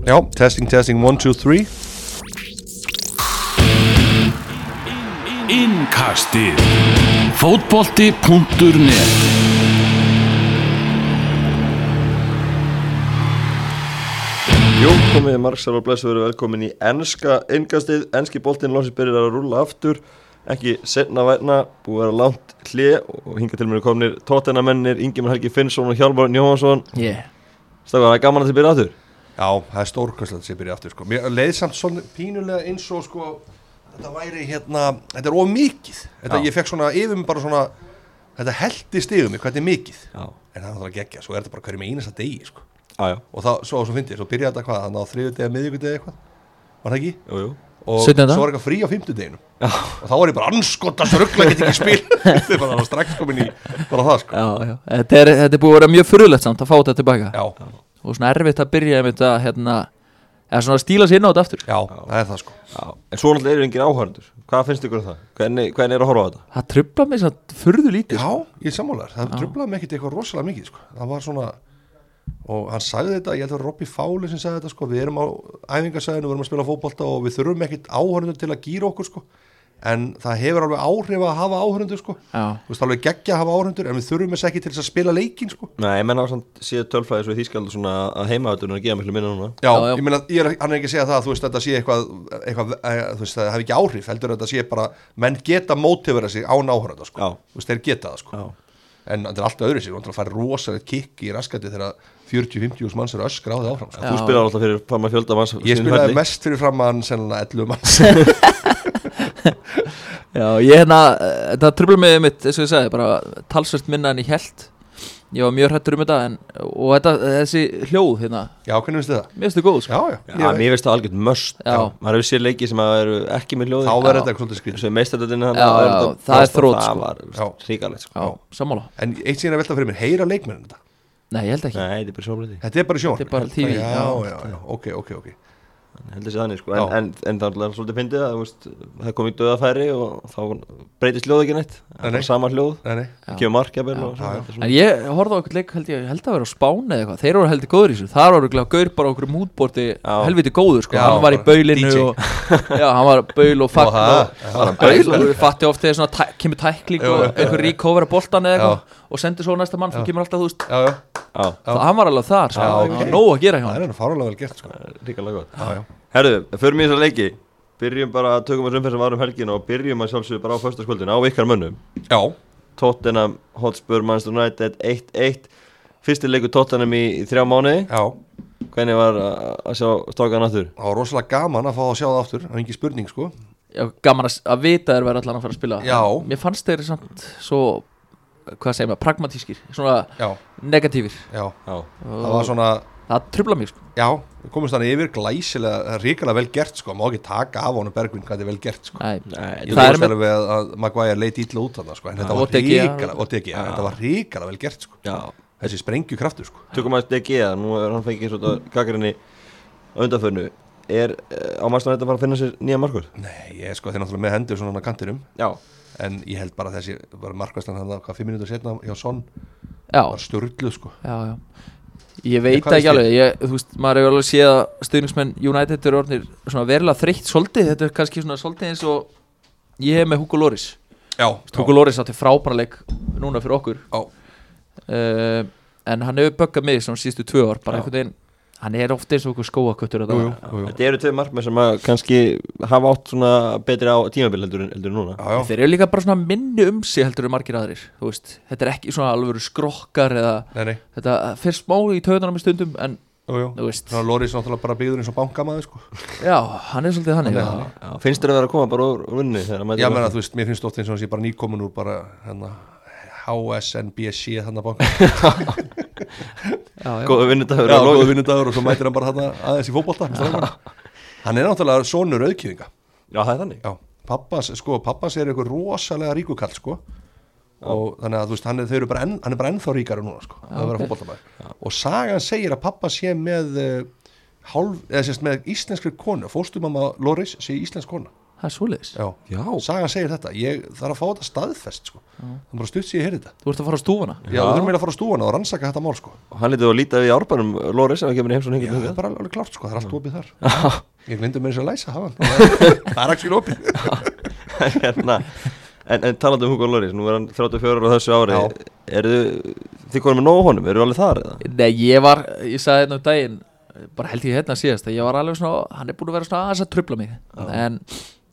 Já, testing, testing, one, two, three. Innkastið. Fótbolti.net Jú, komið margsar og blessu verið velkomin í ennska innkastið, ennski boltinn lónsins byrjar að rúlla aftur. Ekki setna væna, búið að vera langt hlið og hinga til mér komnir tóttenamennir, Ingemar Helgi Finnsson og Hjálmar Jóhansson Yeah. Stafgar, það er gaman að þið byrja aftur Já, það er stórkvæmslega sem byrja aftur sko. Mér leið samt svona pínulega eins og sko, þetta væri hérna, þetta er of mikið. Þetta, Já. Ég fekk svona yfir mig bara svona þetta heldist yfir mig, hvað þetta er mikið. Já, En það er náttúrulega geggja, svo er þetta bara hverju með einasta degi sko. já, já, Og það, svo, svo fyndi ég, svo byrjaði þetta hvað, þannig á þriðu degi, miðvíku degi eitthvað? Var það ekki? jú, jú. Og 17. svo var eitthvað frí á fimmtudeginum. Og þá var ég bara anskotast ruggla, get ekki spil. Þetta er bara strax komin í bara það sko. Já, já. Þetta, er, þetta er búið að vera mjög furulegt samt að fá þetta tilbaka. Já, og svona erfitt að byrja með þetta hérna, eða svona að stíla sér inn á þetta aftur já, það er það sko já. En svo náttúrulega eru engin áhörndur Hvað finnst ykkur um það? Hvernig, hvernig er að horfa á þetta? Það trubla mig svona furðu lítið Já, ég er sammálar, það tröflaði mig ekkert eitthvað rosalega mikið sko. það var svona og hann sagði þetta, ég held að það var Robby Fáli sem sagði þetta sko. við erum á æfingarsæðinu, við erum að spila fótbolta og við þurfum ekkert áhörnum til að gýra okkur sko. En það hefur alveg áhrif að hafa áhörnundur sko. Já, þú veist alveg geggja að hafa áhörnundur en við þurfum þess ekki til þess að spila leikin sko. Nei, ég menna á samt síðan tölfræði svo í Þýskaldur svona að heimaðutunum að gefa miklu minna núna Já, Já, já. ég meina, ég er, hann er ekki að segja það að þú veist, þetta sé eitthvað, eitthvað eh, þú veist, það hefði ekki áhrif, heldur þetta sé bara menn geta mótivera sig án áhörnunda sko. Já. þú veist, þeir geta það sko. Já, en þetta er alltaf öðru sig, það fær rosalega kikk í raskati þegar 40-50 manns eru öskra á því áfram sko. Þú spilar alltaf fyrir fram að fjölda manns ég spilaði mest fyrir framann sennilega 11 manns já ég hérna, eh, þetta trubla mig mitt, eins og ég sagði, bara talsvert minna en ég held Ég var mjög hrættur um þetta en, og þetta, þessi hljóð hérna, já, hvernig finnst þið það? mér finnst þið góð sko. já, já, Já, mér finnst það algjört möst Já. Maður hefur sér leiki sem að eru ekki með hljóði þá verður þetta eitthvað svolítið skrýt og meistardöldinu Já, já, það er þrótt, Það sko. var Já. ríkalegt sko. Já, sammála. En eitt síðan að velta fyrir mér, heyra leikmennin þetta? Nei, ég held ekki. Nei, þetta er bara sjónleiti heldur sér þannig sko. En, en, en það er alltaf svolítið fyndið að veist, það kom í döðafæri og þá breytist hljóð ekki neitt. Það er sama hljóð. Já. kemur markjabel er En ég horfði á eitthvað leik held ég, held að vera á Spáni eða eitthvað. Þeir eru heldur góður í þessu. Það var eitthvað gaur bara á okkur mútborti. Helviti góður sko. Já, Hann var í baulinu og, Já, hann var baul og fagn það, og, fatti oft þegar kemur tækling og einhver ríkóver að boltan eða eitthvað Og sendir svo næsta mann sem kemur alltaf þú veist. Já, já, Já, Það hann var alveg þar sko. Já, Það ok. var nóg að gera hjá það hann er hann fáralega vel gert sko. ríkalega gott. Já, já, Herðu, förum í þessar leiki. Byrjum bara að tökum þessu umferð sem varum helgin og byrjum að sjálfsögðu bara á föstaskvöldinu á ykkar mönnum. Já, Tottenham, Hotspur, Manchester United 1-1 Fyrsti leikur Tottenham í, í þrjá mánuði. Já. Hvernig var að, sjá stokkan aftur? það var rosalega gaman að fá að sjá það aftur það er ekki spurning sko. Já, gaman að, að vita þeir verða allan að fara að spila. Já. Mér fannst þeir samt svo Hvað segir maður, pragmatískir Svona já, negatífir. Já, Já, það var svona Það trubla mig sko. Já, við komumst þannig yfir glæsilega, ríkala vel gert sko, má ekki taka af honum Bergvin hvað þetta er vel gert sko. Nei, Nei, Ég það er með alveg að, að Maguire leit ítla út þarna sko, en þetta var ríkala og DG, þetta var ríkala vel gert sko. Já. Þessi sprengju kraftur sko. Tökum aðeins DG að nú er hann fengið svona gagrinni á undanförnu Er eh, á United að fara að finna sér nýja markur? Nei, ég sko þeir náttúrulega með hendur svona á kantinum. Já. En ég held bara þessi var markvæstan hann hvað fimm minútur setna hjá Son Já, var störluð sko. Já, já. Ég veit hvað ekki veist alveg, ég, þú veist, maður hefur alveg séð að stuðningsmenn United eru orðnir svona verulega þreytt svolítið, þetta er kannski svona svolítið eins og ég hef með Hugo Loris Já, Hugo Loris átti frábæra leik núna fyrir okkur. Já. uh, en hann hefur böggað mig svona síðustu tvö ár, bara Já. einhvern veginn hann er ofta eins og okkur skóakuttur jú, jú, jú, jú. Þetta eru tvei markmenn sem að kannski hafa átt svona betri á tímabil heldur, en- núna. Já, já, Þeir eru líka bara svona minni um sig heldur en margir aðrir, þú veist. Þetta er ekki svona alveg skrokkar eða nei, nei, þetta fyrir smá í töðunum í stundum en að Loris náttúrulega bara byggður eins og bankamaður sko. Já, hann er svolítið þannig er Finnst þér að vera að koma bara úr, mætir Já, menna, veist, mér finnst oft eins og hans ég bara nýkomin úr bara hérna HSNBC þannig að banka. Já, já. Góða vinnudagur Já, góða vinnudagur og svo mætir hann bara þarna aðeins í fótbolta Hann er náttúrulega sonur auðkýðinga Já, það er þannig. Já, pappas, sko, pappas er eitthvað rosalega ríkukall, sko. Og þannig að þú veist, hann er, þau eru bara, enn, hann er bara ennþá ríkari núna, sko, að vera ok. fótboltamæður og sagan segir að pappa sé með uh, hálf, eða sérst með íslenskri konu, fóstumamma Loris sé íslensk kona það er svoleiðis. Já, Já, sagan segir þetta Ég þarf að fá þetta staðfest sko. Það er bara stutt sér ég heyrði þetta. Þú ert að fara á stúfuna? Já, við þurfum eiginlega að fara á stúana og rannsaka þetta mál sko. og hann litið að líta við árbænum Lóris ef hann kemur í heimsón Já, það er bara alveg klárt sko, það er allt opið þar. Ég glindi mér þess að læsa hafa Það er ekki opið. Hérna, en, en talandi um Hugo Lóris nú er hann 34 ára á þessu ári. Eru þið konum með nóg honum, eru alveg þar eða? Nei, ég var,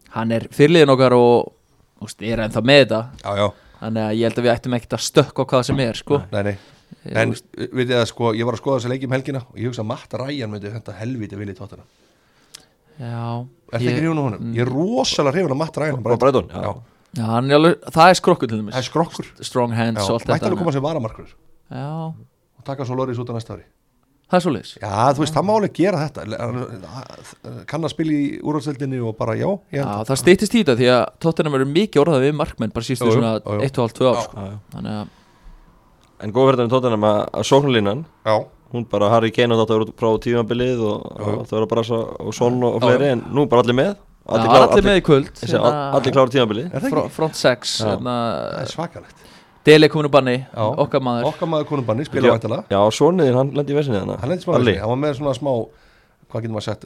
ég bara ég að ég hann er að að fyrirliðin okkar og ég er ennþá með þetta. Já, já, þannig að ég held að við ættum ekkert að stökka hvað sem er sko. nei, nei. En við það sko, ég var að skoða þessi leiki um helgina og ég hugsa að Matt Ryan myndi þetta helviti vilja í tóttina Já, Er það á honum? Ég er rosalega hrifun á Matt Ryan er alveg, það er skrokkur til Það er dæmis skrokkur. Strong hands og allt Mætti þetta alveg koma sem varamarkur Já, og taka svo Loris út á næsta ári það er svoleiðis. Já, þú veist, það má alveg gera þetta. Kann að spila í úrvaldsveldinni og bara já, Já, það stýttist í þetta því að tóttina verður mikið orðað við markmenn bara sístu svona jú, jú. 1,5-2 ár Já. sko. En góð verðan í tóttunum að, Já, hún bara Harry Kane að vera út frá tímabilið og, og það vera bara svo, og og, og fleiri en nú bara allir með. Allir, já, allir með í kvöld. allir klára tímabilið. Það Fro- ekki? front 6 Já. hérna, Það er svakalegt Deli kominu banni, Já. okkar maður. Okkar maður konumbanni, spila væntalega Já, Soniðin, hann lendi í vesinni þannig Hann lendi smá þessi, hann var með svona smá Hvað getur maður sett,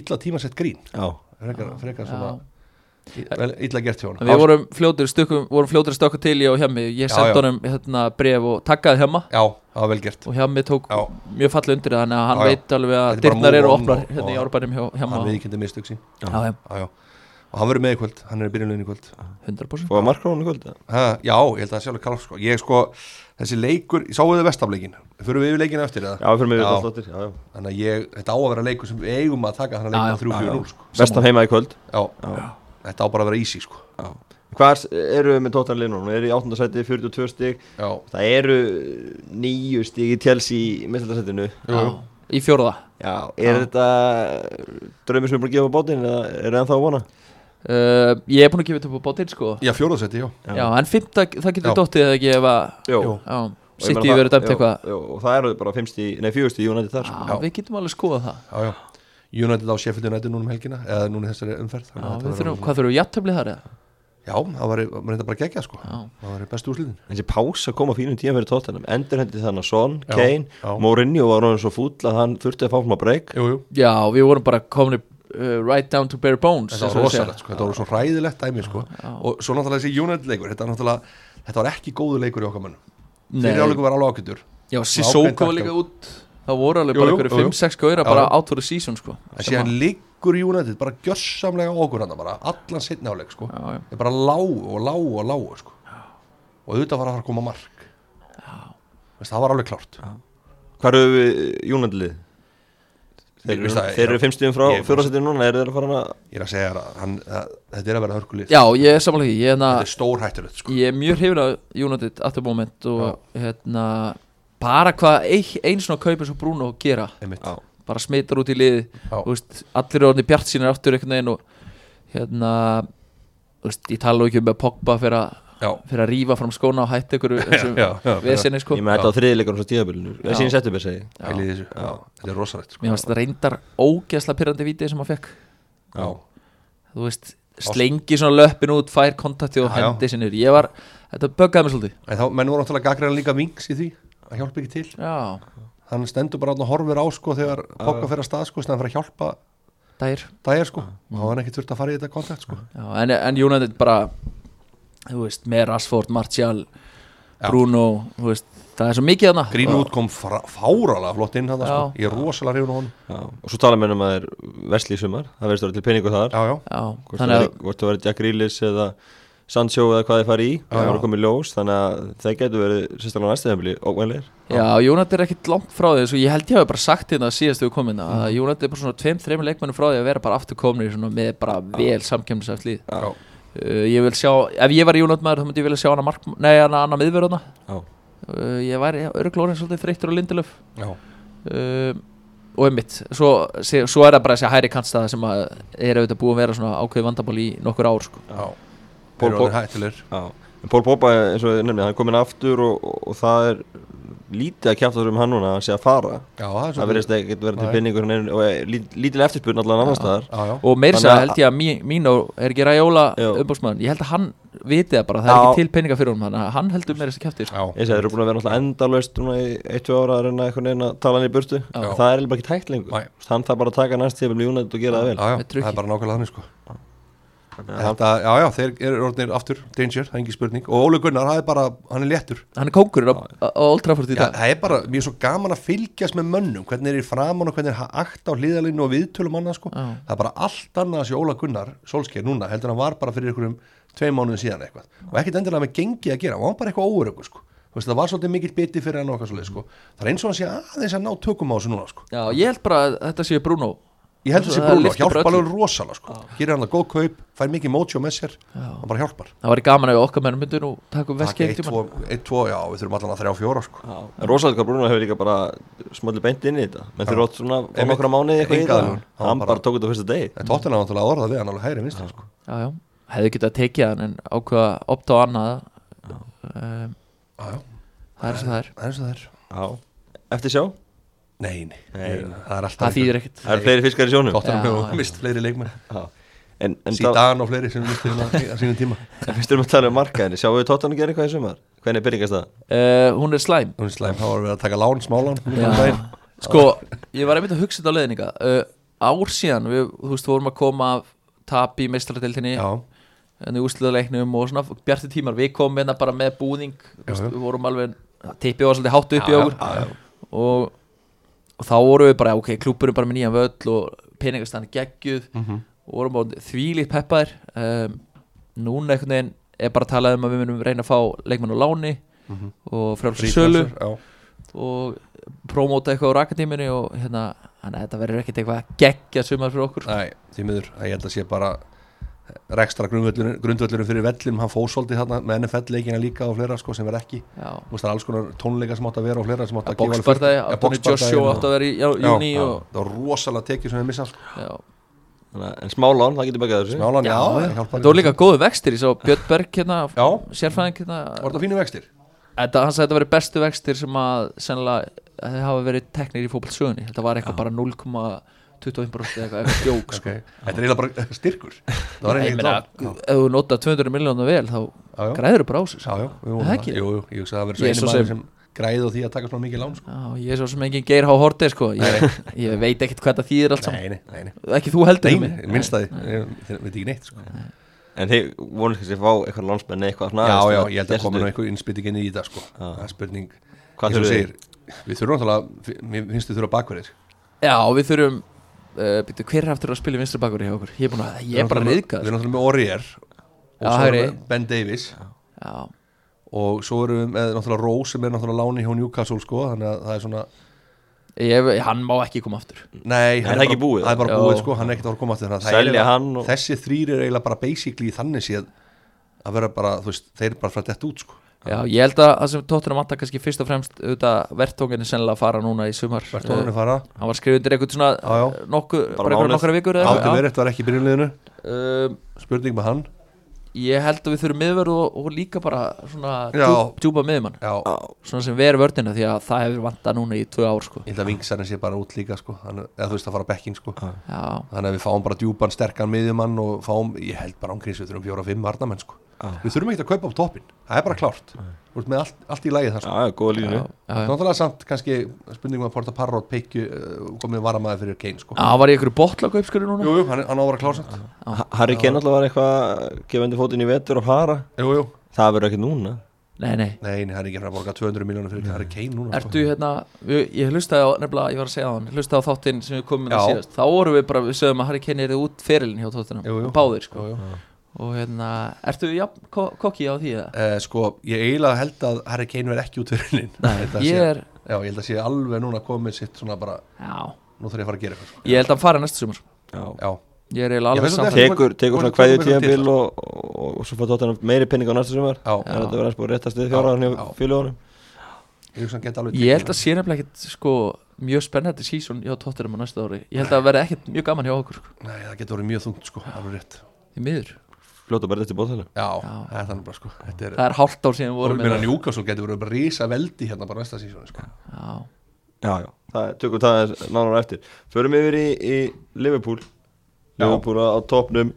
illa tímasett grín. Já, Frekar, frekar svona í- Illa gert hjá hann Við vorum fljótir stökkum, vorum fljótir að stökka til í og hjemmi. Ég sendi honum hérna, bref og taggaði hjemma. Já, það var vel gert. Og hjemmi tók Já. mjög fallið undir það, þannig að hann Já, já. veit alveg að dyrnar eru opnar hérna í árbænum hjá hjemma Og hann verður með í kvöld, hann er í byrjunlegin í kvöld 100% fóða markrónu kvöld eða? ha, Já, ég held að það alveg klátt sko Ég sko, þessi leikur, ég sáu þið vestafleikin Fyrir við yfir leikinu eftir það Já, fyrir við alltaf já, já. Þannig að ég, þetta á að vera leikur sem við eigum að taka þannig að já. leika 3-4-0 sko Vestam heima í kvöld Já, Já. þetta á bara að vera easy sko Já. Hvað er- eru við með tóttanlið núna? Við erum í 8. sæti, 42 stig Já, Það eru nýju stig í tjelsi í jú. í fjórða Já, er Já. þetta draumir sem er búin að gefa á bátinn eða er það ennþá að vona? Uh, Ég er búin að gefa þetta upp á bátinn sko. Já, fjóraðsetti, já. Já, en fymta, það getur Já. ef að Jó. Já, Og ég sitt í verið dæmt eitthvað. jú, Og það eru bara 50, nei 40 United þar sko. Já, við getum alveg skoðað það. Já, já. United á Sheffield United núna um helgina Eða núna í þessari umferð. Já, þannig að við þetta þurfum, verður hvað þurfum við jættöflið þar eða? Já, það var maður reynda bara að gegja sko. Já, Það var bestu úrslitin. Þessi pása kom á fínum tíma fyrir tóttanum Endurhendi þannig að Son, Já, Kane já. Mourinho var náttúrulega svo fúll að hann þurfti að fá svona breyk Jú, jú. Já, við vorum bara komin uh, right down to bare bones Þetta var rosalegt sko Þetta var svo hræðilegt dæmi sko. Já. Og svo náttúrulega þessi United leikur Þetta, þetta var ekki góðu leikur í okkar mönnum. Nei. Fyrir áleikum var alveg ákyndur Já, Sissoko var líka út Það voru alveg Jú, bara jú. 5-6 gauðra Já, bara já. out for the season sko. En síðan liggur United bara gjörsamlega á okkur hann bara Allan setni áleik sko. Já, já. Þeir bara lágu og lágu og lágu sko. Og auðvitað var að fara að koma mark. Veist, Það var alveg klárt. Hvað eru við United lið? Þeir eru, þeir eru fimmstíðum frá fjórasettinu núna Er þeir að fara að Ég er að segja að hann, að, þetta er að vera hörkulið Já, ég er samanlega ég, hérna, Þetta er stór hættulegt sko. Ég er mjög hrifin af United at the moment og hérna bara hvað ein, einn svona kaup eins og Bruno gera. Bara smitar út í. Þú veist, allir eru orðin bjart sínir aftur einhvern veginn og hérna þú veist, ég tala ekki um að Pogba fyrir að, fyrir að rífa fram skóna og hætta ykkur þessum já, já, vesinni sko. Ég með þetta á. Það síðan settum við segi Pælið í þessu, já, þetta er rosalegt sko. mér fannst þetta reyndar ógeðsla pyrrandi vítið sem hann fekk. Já, þú veist, slengi svona löppin út fær kontakti og hendi sinni ég var, þetta böggaði mig svolítið. En þá menn voru náttúrulega gaggræðan líka vinks í því að hjálpa ekki til. Já, hann stendur bara og horfir á sko þegar Pogba fer að stað sko, fyrir að hjálpa dær þú veist, með Rashford, Martial Bruno, þú veist það er svo mikið hana Greenwood kom fáralega flott inn hann sko. Ég er rosalega hrifun á honum. Já. Og svo tala með um að það er vesli í sumar. Það verður stóra til peningu þar Hvort það verður Jack Grealish eða Sancho eða hvað þið fari í. Það verður komið ljós Þannig að það getur verið sérstaklega næstu þeimli óvænleir Já, United er ekkit langt frá því svo ég held ég hafi bara sagt hérna síðast við komum hérna að United er bara svona tveim, þreim leikmennum frá því að vera bara aftur komnir svona með bara vel samkemnisæft líð já, uh, Ég vil sjá, ef ég var United maður þá myndi ég vilja sjá hana mark, nei, hana annar miðverðuna Já. uh, Ég væri örglórin svolítið þreyttur á Lindelöf. Já, uh, og einmitt svo, sé, svo er það bara þessi hæri kantstaða sem að er auðvitað búið að vera svona ákveð vandabál í nokkur ár sko. já. Pól- Pópa eins og nefnir, hann er komin aftur og, og, og það er lítið að kjæfta um hann núna að sé að fara. Já, það er það verðist ekkert verið til Nei. binningur hann er- og er lít- lítil eftirspurn allan annar staðar. og að- held ég að Mí- Mínó er ekki ræjóla umbúrsmaður ég held að hann viti það bara, það er Já. ekki til peninga fyrir að hann heldur meira þessi kæfti sko. já, Ég segi, þeir eru búin að vera núna í 1-2 ára að reyna einhvern veginn að tala hann í burtu. Já. það er bara ekki tækt lengur hann þarf bara að taka næst tíma í United og gera það vel þannig að Þetta, já, já, þeir eru orðinir aftur Danger, það er ekki spurning. Og Óli Gunnar, það er bara, hann er léttur. Hann er kókurinn á, á Old Trafford í Já, dag. það er bara, mér er svo gaman að fylgjast með mönnum Hvernig er í framan og hvernig er akt á hlýðalínu og viðtölum annað sko. Já. Það er bara allt annað að sé Óla Gunnar Solskjær núna, heldur hann var bara fyrir einhverjum Tveim mánuðin síðan eitthvað. Og ekkert endilega með gengi að gera, hann var bara eitthvað óöröku sko. Þú veist, það var svolítið mikill biti fyrir hann og eitthvað svoleið sko. Það er eins og hann sé aðeins að ná tökum á þessu núna sko. Já, ég held bara að þetta sé Bruno Ég held þessi Bruno, hjálpa alveg rosalega sko. Gerir hann það góð kaup, fær mikið mótjó með sér Hann bara hjálpar. Það var gaman ef okkar mennum myndu nú taka um veski eitt, tvo, eitt, tvo, já, við þurfum allan að þrjá fjóra sko. En Rosalega Bruno hefur líka bara smöldi beint inn í þetta. Menn þeir átt svona á nokkra mánuði eitthvað í það. Hann hann bara- tók þetta fyrsta degi. En tóttina var náttúrulega orðað við hann alveg hægri vinstri sko. Já, já, hefðu getað tekið hann en ákveða opta á annað. Já, já, það er sem það er. Er og er. Eftir sjá Nei, nei, Nei. það er alltaf það þýðir ekkert. Það eru fleiri fiskar í sjónum. Tóttina Já, hefur mist fleiri leikmenn. Já. En, en það Síðan og fleiri sem mistum hérna á sínum tíma. En fyrst erum við að tala um markaðinni Sjáum við Tottenham gera eitthvað í sumar? Hvernig byrjingast það? uh, hún er slæm. Hún er slæm, þá varum við að taka lán, smálán Já. sko, ég var einmitt að hugsa þetta á leiðninga uh, ár síðan, við, þú veist, vorum að koma af tap í meistaradeildinni Já, en í úrsliðaleiknum og svona bjarti tímar, við komum hérna bara með búðing. Við vorum alveg, Og, og þá vorum við bara, ok, klúpurum bara með nýjan völl og peningastann geggjuð. Mhm. og vorum á þvílíkt peppaðir. Um, núna einhvern veginn er bara að tala um að við munum reyna að fá leikmenn láni Mhm. og frjálsum Frí sölu. transfer, Já, og promóta eitthvað á rakatíminu og hérna, þannig að þetta verður ekkert eitthvað geggja sumar fyrir okkur. Nei, því miður, ég held að sé bara rekstra grundvöllurinn fyrir vellinum, hann fór svolítið þarna með NFL leikina líka og fleira sko sem er ekki. Það er alls konar tónleika sem átt að vera og fleira sem átt að gefa Antoni boxbardagi, Joshua átt að vera í júni það var rosalega tekið sem við missa sko. En smálán, það getur begað þessu. Smálan, já, Já, það voru líka góðu vextir, ég sá Björn Berg hérna, Já. sérfræðing hérna. Var þetta fínu vextir? þetta, hann sagði að þetta verið bestu vextir sem að sennilega að þeir hafa verið teknir í fótboltsögunni. Þetta var eitthvað bara 0,25% eitthvað, eitthvað djók sko. Okay. Þetta er eiginlega bara styrkur Það var ég eiginlega lán. ef þú nota 200 miljónu vel þá Já, já. græður þú Já, sko. já, við vorum Það ekki? Jú, jú, ég hugsa að það er svo einu maður sem- græði á því að taka svona mikið lán sko. Já, ég er svo sem engin Geir H. Horti sko. ég, ég veit ekkert hvað það þýðir allt saman Nei, nei, nei, nei ekki þú heldur Nei, mig. nei, minnstæði, ég veit ekki neitt sko. En þeir vonið kannski að fá eitthvað landsmenn eitthvað svona Já, já, ég held að koma nú einhver innspytting inn í þetta sko. Já. Það er spurning Hvað og þurfið segir, Við þurfum náttúrulega, mér finnst við þurfa bakverðir já, við þurfum uh, byrju, hver er aftur að spila vinstri bakur hjá okkur? Ég er, búin að, ég er bara Við reyðgað erum náttúrulega með Orier og Já, svo hægri. erum við Ben Davies. Já, og svo erum við með náttúrulega Rose sem er náttúrulega láni hjá Newcastle sko, þannig að það er svona ég, hann má ekki koma aftur. Nei, Er það bara- ekki búið? Það er bara Já. búið sko, hann er ekkert að að koma aftur að er eiginlega- hann og- Þessi þrýr er eiginlega bara basically þannig séð að vera bara, þú veist, þeir eru bara frá þetta út sko já, ég held að það sem tóttunum vantar kannski fyrst og fremst auðvitað verðtónginni sennilega að fara núna í sumar. Hvert tónunni fara. Uh, hann var skrifið undir eitthvað svona Já, já. nokkuð, Bara bara eitthvað nokkra vikur Átti verið, var ekki í byrjunliðinu um, Spurning með hann. ég held að við þurfum miðverð og, og líka bara svona djúpa miðmann Já, svona sem veri vördina því að það hefur vantað núna í tvö ár sko. Ég held að vingsarinn sé bara út líka sko. Hann, eða þú veist að fara á bekking sko. Já, þannig að við fáum bara djúpan, sterkan miðjumann og fáum, ég held bara ángríns sko við þurfum ekki að kaupa á toppin, það er bara klárt. Þú veist með allt, allt í lagi það Já, sko. Já, góða línu. Já, já, já. náttúrulega samt kannski spurningum að Porta Parrot peikju uh, komið varamæði fyrir Kane sko. Já, hann var í einhverju botlakaupskjöru núna? Jú, jú, hann, hann á að vera klársamt. Ha- Harry Kane alltaf var eitthvað gefandi fótinn í vetur og fara. Jú, jú, Það verður ekkert núna. Nei, nei, nei, nei, hann er ekki að fara að borga 200 miljónir fyrir Harry Kane núna sko. ertu hérna við, Ég hlustaði á, nefnilega, ég var að segja á hann Hlustaði á þáttinn sem við komum með Já. síðast. Þá vorum við bara, við sögum að Harry Kane er út ferilin hjá jú. Báðir, sko. Jú, jú. Og hérna, ertu já, ko kokki á því eða? Eh, sko, ég eiginlega held að Harry Kane verði ekki út fyrir Nei, ég er já, ég held að sé alveg núna komið sitt svona bara, Já, nú þarf ég að fara að gera eitthvað sko. ég held að hann fari næsta sumar. Já. já, Ég er eiginlega alveg samt Tekur, tekur svona kvæðið tókum eitthvað tíðanbíl og, og, og svo fór tóttan meiri penning á næsta sumar. Já, Er þetta verið að spóra réttast við hjá já. fjöluðunum ég held að sé nefnilega ekkert, sko Mjög spennandi sísón hjá tóttunum á næsta ári. Ég held að verði ekkert mjög gaman hjá okkur, sko. Nei, það getur verið mjög þungt sko, alveg rétt. Í miður fljóta bara eftir bóðhæli Já, Já. það er þannig bara sko. Þetta er, það er hálft ár síðan við vorum mér að með njúka svo getur verið bara rísa veldi hérna bara næsta sísón sko. Já, Já, já, það er, tökum það aðeins nánar á eftir. Förum yfir í, í Liverpool. Já. Liverpool á topnum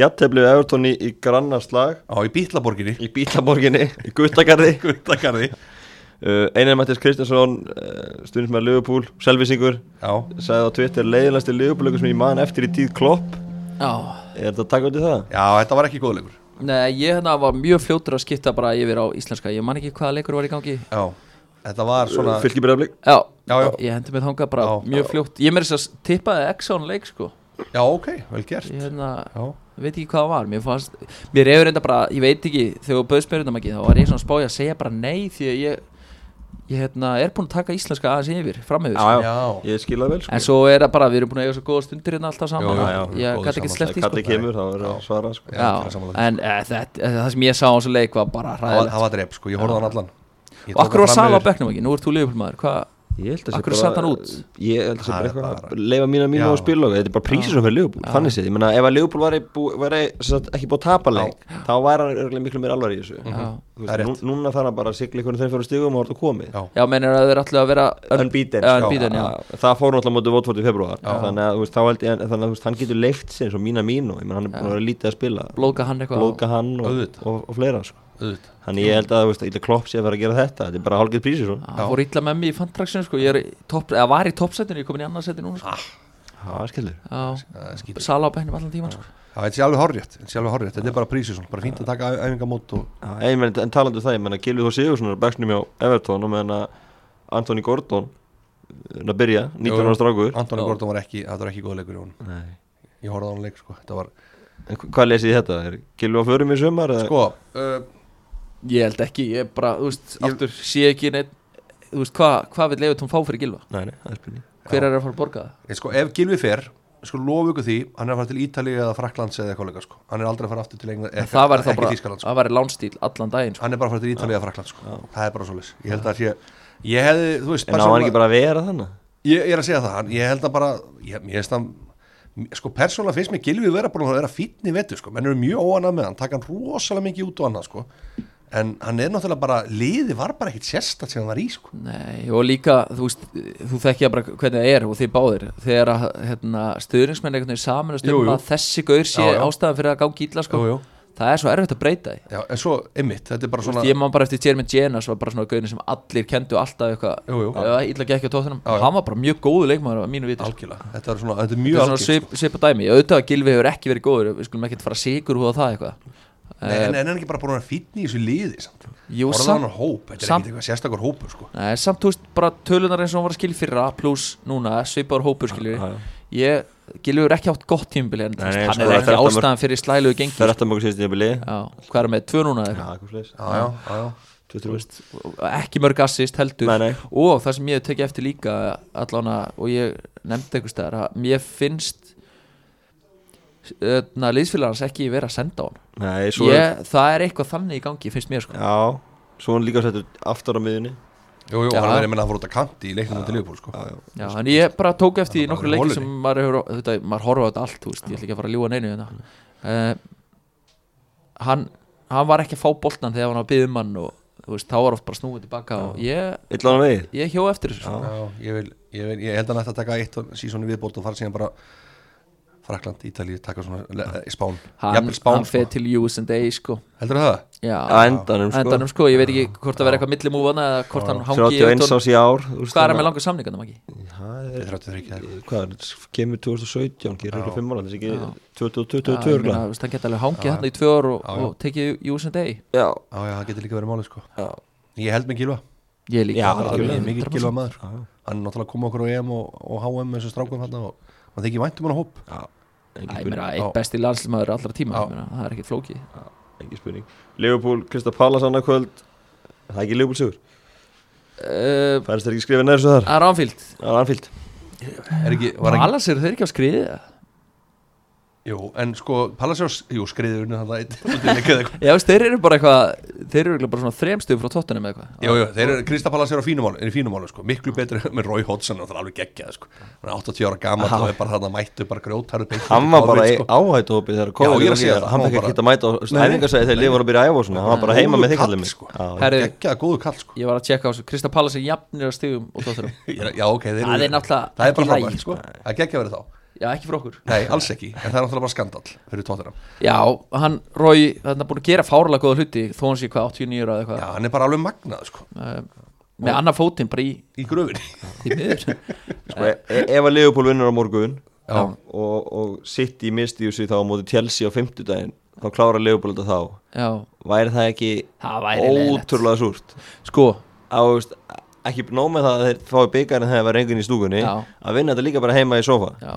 Jafnteflið Everton í, í grannarslag Á, í Bítlaborginni. Í Bílaborginni, í Guttagarði. Guttagarði. Uh, Einar Mattis Kristjánsson uh, stundins með Liverpool, selvisingur Já, sagði á Twitter leiðilegasti Liverpool sem ég man eftir í tíð klopp. Já Er þetta taka út í það? já, þetta var ekki góðleikur Nei, ég hérna var mjög fljótur að skipta bara yfir á íslenska. Ég man ekki hvaða leikur var í gangi. Já, þetta var svona Fylki breyflik Já, Já, já. ég hendi mig þangað bara Já. mjög fljótt. Ég með þess að tippaði Exxon leik sko. Já, ok, vel gert. Ég hérna, Já, veit ekki hvað það var. Mér fannst, mér hefur reynda bara, ég veit ekki Þegar þú bauðst mér undan ekki, þá var ég svona spáði að segja bara nei Því að ég, ég hérna, er búin að taka íslenska aðeins yfir, fram yfir sko. já, Ég skil það vel sko. En svo er það bara, við erum búin að eiga svo góða stundir hérna alltaf saman. Já, Ég gæti ekki saman. sleppt í Kalli sko. kemur, þá verður að svara sko. Já, ég Já, en e, þetta, það sem ég sá á þessu leik var bara það var, hræðilegt. það var dreip sko, ég horfði á hann allan. Ég Og akkur var Sala bekknum ekki, nú ert þú liðupilmaður Hvað, Ég held að sat hann út? Ég held að það sé Það bara er eitthvað bara- að leifa mína mínu Já. á spil og þetta er bara prísið sem fyrir Leopold, Já. þannig séð, ég meina ef að Leopold væri, bú, væri sem sagt, ekki búið að tapa leik þá væri hann miklu meir alvar í þessu já, Þú Það er veist, núna þarf hann bara að sigla einhvern þeim fyrir stigum og orða komið Já, já mennir að þeir ætlu að vera Unbeaten, Já, sko. já. það fór náttúrulega mótið Votford í februar Já. þannig að að hann getur leikt sér eins og mína mínu ég meina hann er búin að vera lítið að spila blóðga hann eitthvað blóðga hann og, og, og fleira sko. Þannig ég held að þú veist, illa klopp sé að vera að gera þetta þetta er bara hálfgeð prísið svo Það fór illa með mig í fantraksinu sko er topp, eða var í toppsetinu, ég er komin í annarseti núna sko. það er skilur Já, Það er skítið. Sala á bænum allan tíman sko. Já, þetta sé alveg horrið Þetta sé alveg horrið Þetta er bara svona Bara fínt að taka æfingamót en, talandu það, ég menna Gilvi Þór Sigursson er á bekknum hjá Everton og meðan að Anthony Gordon er að byrja, 19 ára strákur Antoni. Gordon var ekki Það var ekki honum Nei. Ég horfði á hann leik sko Þetta var En hva- hvað lesið þetta? Er Gilvi á förum í sumar? eða? Sko uh, Ég held ekki, ég bara, þú veist, Ég- aftur sé ekki neitt Þú veist, hvað hva vil Leifutón fá fyrir Gilva? Nei, nei, það er spurning Hver Já. er að fara að borga það? ég, sko, Ef Gilvi fer Sko lofu ykkur því Hann er að fara til Ítali eða Fraklands eða eitthvað leika sko Hann er aldrei að fara aftur til England En það væri þá Ekki bara, Þískaland sko það væri lánstíl allan daginn sko. Hann er bara að fara til Ítali eða Fraklands sko Það er bara svoleiðis Ég held að sé Ég hefði, þú veist En á hann ekki bara að vera þannig? Ég, ég er að segja það, hann- ég held að bara ég, ég veist að sko persónulega finnst mér Gilvi vera búin að vera fínn í vetu sko, menn eru mjög óanað með hann, taka hann rosalega mikið út og annað sko, en hann er náttúrulega bara, liði var bara ekkit sérstætt sem hann var í sko, Nei, og líka, þú veist, þú þekkja bara hvernig það er og þið báðir Þegar að hérna, stuðningsmenn einhvern veginn samanast Jú, um jú. að þessi gaur sé ástæðan fyrir að gangi illa sko. jú. Það er svo erfitt að breyta því Já, en svo, einmitt, þetta er bara svona veist, Ég man bara eftir Jeremy Jenas var bara svona gauðin sem allir kendu alltaf eitthvað Jú, jú. Illa gekk á tóttunum. Hann var bara mjög góðu leikmaður að mínu viti sko. þetta er svona, þetta er Er ekki eitthvað Nei, en, en er hann ekki bara búin að fínn í þessu liði samt, Jú, orðað samt, hóp, þetta er samt- ekkit eitthvað sérstakur hópur sko, nei, samt þú veist bara tölunar eins og hann var að skilja fyrra Plus núna, svipaður hópur skiljur Já, já. Ég, Gilvi hefur ekki átt gott tímubili En Nei, nei, hann sko, er ekki þetta mörg- ástæðan fyrir slæluðu gengi Það er eftir að mjög síðast í bili Já, hvað er með, tvö núna eða? Já, eitthvað eitthvað sliðis já, já, já, já. Þú veist, ekki mörg assist heldur. Nei, nei. og það sem ég hef tekið eftir líka allána og ég nefndi einhvers staðar að mér finnst uh, liðsfélagarnas ekki vera að senda á hann Nei, svo er ég, það er eitthvað þannig í gangi finnst mér sko Já, svo er hann líka settur aftur á miðunni Jú, jú, Já. hann er, ég menna, hann fór út að kanti í leiknum í Liverpool sko, Já, já Já, en ég bara tók eftir í Það var nokkru bara leiki holunni. sem maður hefur, þetta, maður horfa á þetta allt, þú veist, ég ætla ekki að fara að ljúga neinu hérna. uh, hann, hann var ekki að fá boltan þegar hann var að byggja um hann og þú veist, þá var oft bara snúið tilbaka og ég, Illa hann vegið ég hjó eftir þessu sko. Já, ég, vil, ég, vil, ég held að hann ætti að taka eitt sísoni viðbót og fara síðan bara Frakland, Ítalíu, taka svona spán, hann, jafnvel spán hann fer sko. til US and A sko. heldur það? Já, Á endanum, sko. endanum sko, ég veit ekki hvort það verði eitthvað millimúfana eða hvort hann hangi í 31 Evertón. ás í ár hvað er með að- langa samningarnum ekki? Það er 33 eða Hvað er, kemur 2017 Gerir Já. ekki 5 ára, þessi ekki Já. 2022 Já, ég meina, örgulega þú veist, hann geti alveg hangið Já, hann í tvö ár og, Já, já. og tekið US and A Já, Já, já, það getur líka verið málið sko já, Ég held með Gilva, ég líka Já, er 100%. Gilva maður já, Hann er náttúrulega komið okkur á EM og, og HM þessu hann þykir vænt um hann á hóp. Já Já. eitt besti landslismæður allra tíma Já. ég meina, það er ekkert flókið. Engin spurning. Liverpool, Krista Pallas annað kvöld. Það er ekki Liverpool sigur? Uh, Færist þeir ekki skrifa neður svo þar? Það er Það er anfíld Er ekki, var ekki Alas eru þeir ekki á skriði eða? Jú, en sko, Palacios, jú, skriður unni þannig að Já, veist, þeir eru bara eitthvað þeir eru bara svona þremstuð frá tóttunum eða eitthvað. Jú, jú, þeir eru, Krista Palacios er á fínum málu, er í fínum málu, sko, miklu betri með Roy Hodgson og það er alveg geggjað, sko. Hann er 80 ára gammal og er bara þarna mættu bara grjótaru beint Hann var bara í áhættuhópi þegar sko. Já, ég er að COVID segja og það, hann fekk var ekki að mæta á Nei. æfingarsæði þegar liður að byrja að æfa og svona, hann Já, að að tóttunum Já, ekki í Já, fyrir okkur. Nei, alls ekki, en það er náttúrulega bara skandal fyrir tóttina Já, hann, Rói, hann er búin að gera fárlega góða hluti þó hann sé hvað 89 ára eða Já, eitthvað hann er bara alveg magnað, sko, uh, með annar fótinn bara í, í gröfinni í miður Sko, e- e- ef að Leopold vinnur á morgun Já. og, og City misti úr sig þá á móti Chelsea á fimmtudaginn þá klára Leopold þetta þá. Já, væri það ekki það væri leiðilegt ótrúlega súrt? Sko, á, veist, ekki nóg með það að þeir fái byggarinn þegar það var enginn í stúkunni Já. að vinna þetta líka bara heima í sofa já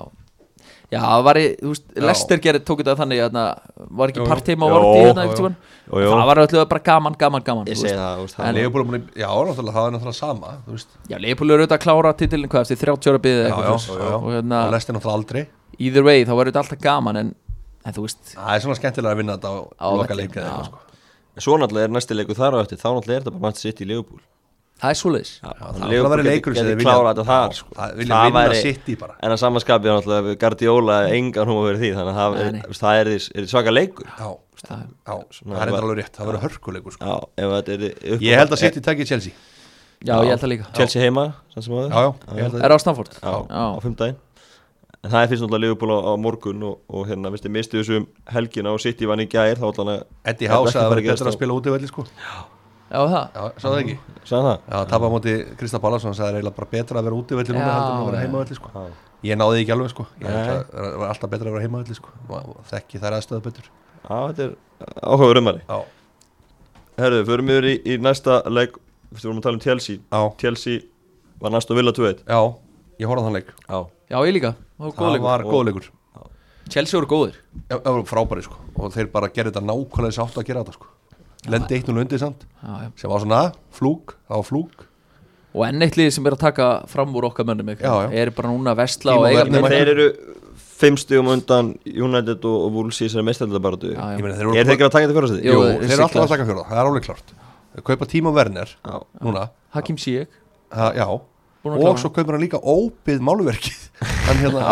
Já, það var, í- þú veist. Lester gerði tók þetta þannig að var ekki jú. partíma og Jú, var þetta jú, hérna einhvern tímann Jú, jú. Það var öllu bara gaman, gaman, gaman ég þú segi það, það er að- Já, náttúrulega, það er náttúrulega sama Þú veist, Já, Leopold eru auðvitað að klára titilin hvað eftir 30 ára byggði já, eitthvað já, þú veist. já, já. og hérna, og lest er náttúrulega aldrei either way þá var þetta alltaf gaman en, en þú veist, Það er svona skemmtilega að vinna þetta á Á loka velli, leik eða já. eitthvað, sko svo náttúrulega er næsti leiku þar á eftir þá náttúrulega í það er svoleiðis. Það er verið leikur sem klára vilja þetta þar sko. það vilja vinna City bara. en að samanskapi náttúrulega Guardiola engan hún að vera því þannig að það er, það er, er svaka leikur. Já, Það- já, Svona það er alveg rétt Það verður hörkuleikur, sko. Já, ef þetta er upp Ég held að City takki Chelsea. Já, ég held það líka. Chelsea heima samt sem áður. Já, já, ég held að Er á Stanford? já, á Já, fimmdægin en það er fyrst náttúrulega Liverpool á, á morgun og, og hérna, viðstu, mistu þessu um helgina og City vann í þá ætla hann Eddie Það House að það verður að betra að gerast spila útivelli, sko. Já það? Já, sá það ekki? Að sagði það? Já, tapa á móti Krista Ballasson sagði það er eiginlega bara betra að vera útivelli núna Já, heldur en að vera já. heimavelli, sko. Já. Ég náði því ekki alveg, sko. Ég Nei. held að það var alltaf betra að vera heimavelli, sko. Og Þekki þær aðstöðu betur. Já, þetta er áhugaður umari Já, Herðu, förum yfir í, í næsta leik. Við vorum að tala um Chelsea. Já, Chelsea var næst og vilja 2-1 já Ég horfði á þann leik. Já. Já, ég líka, það var góð Það leikur. var góð leikur. Chelsea voru góðir. Já, það var frábæri, sko. Og þeir bara gerði þetta nákvæmlega þess áttu að gera þetta, sko Lendi eitt og lundið samt. Sem var svona flúk, það var flúk. Og enn eitt lið sem er að taka fram úr okkar mönnum. Er bara núna að vestla og eiga þeir eru fimm stugum undan United og, Ég já. meina, þeir Er eru þeir ekki að taka þetta fyrir sig? Jú, þeir eru alltaf að taka fjóra, það er alveg klart kaupa tíma Werner Já. núna, Hakim að og svo kaupir hann líka óbyð málverkið. Hann hérna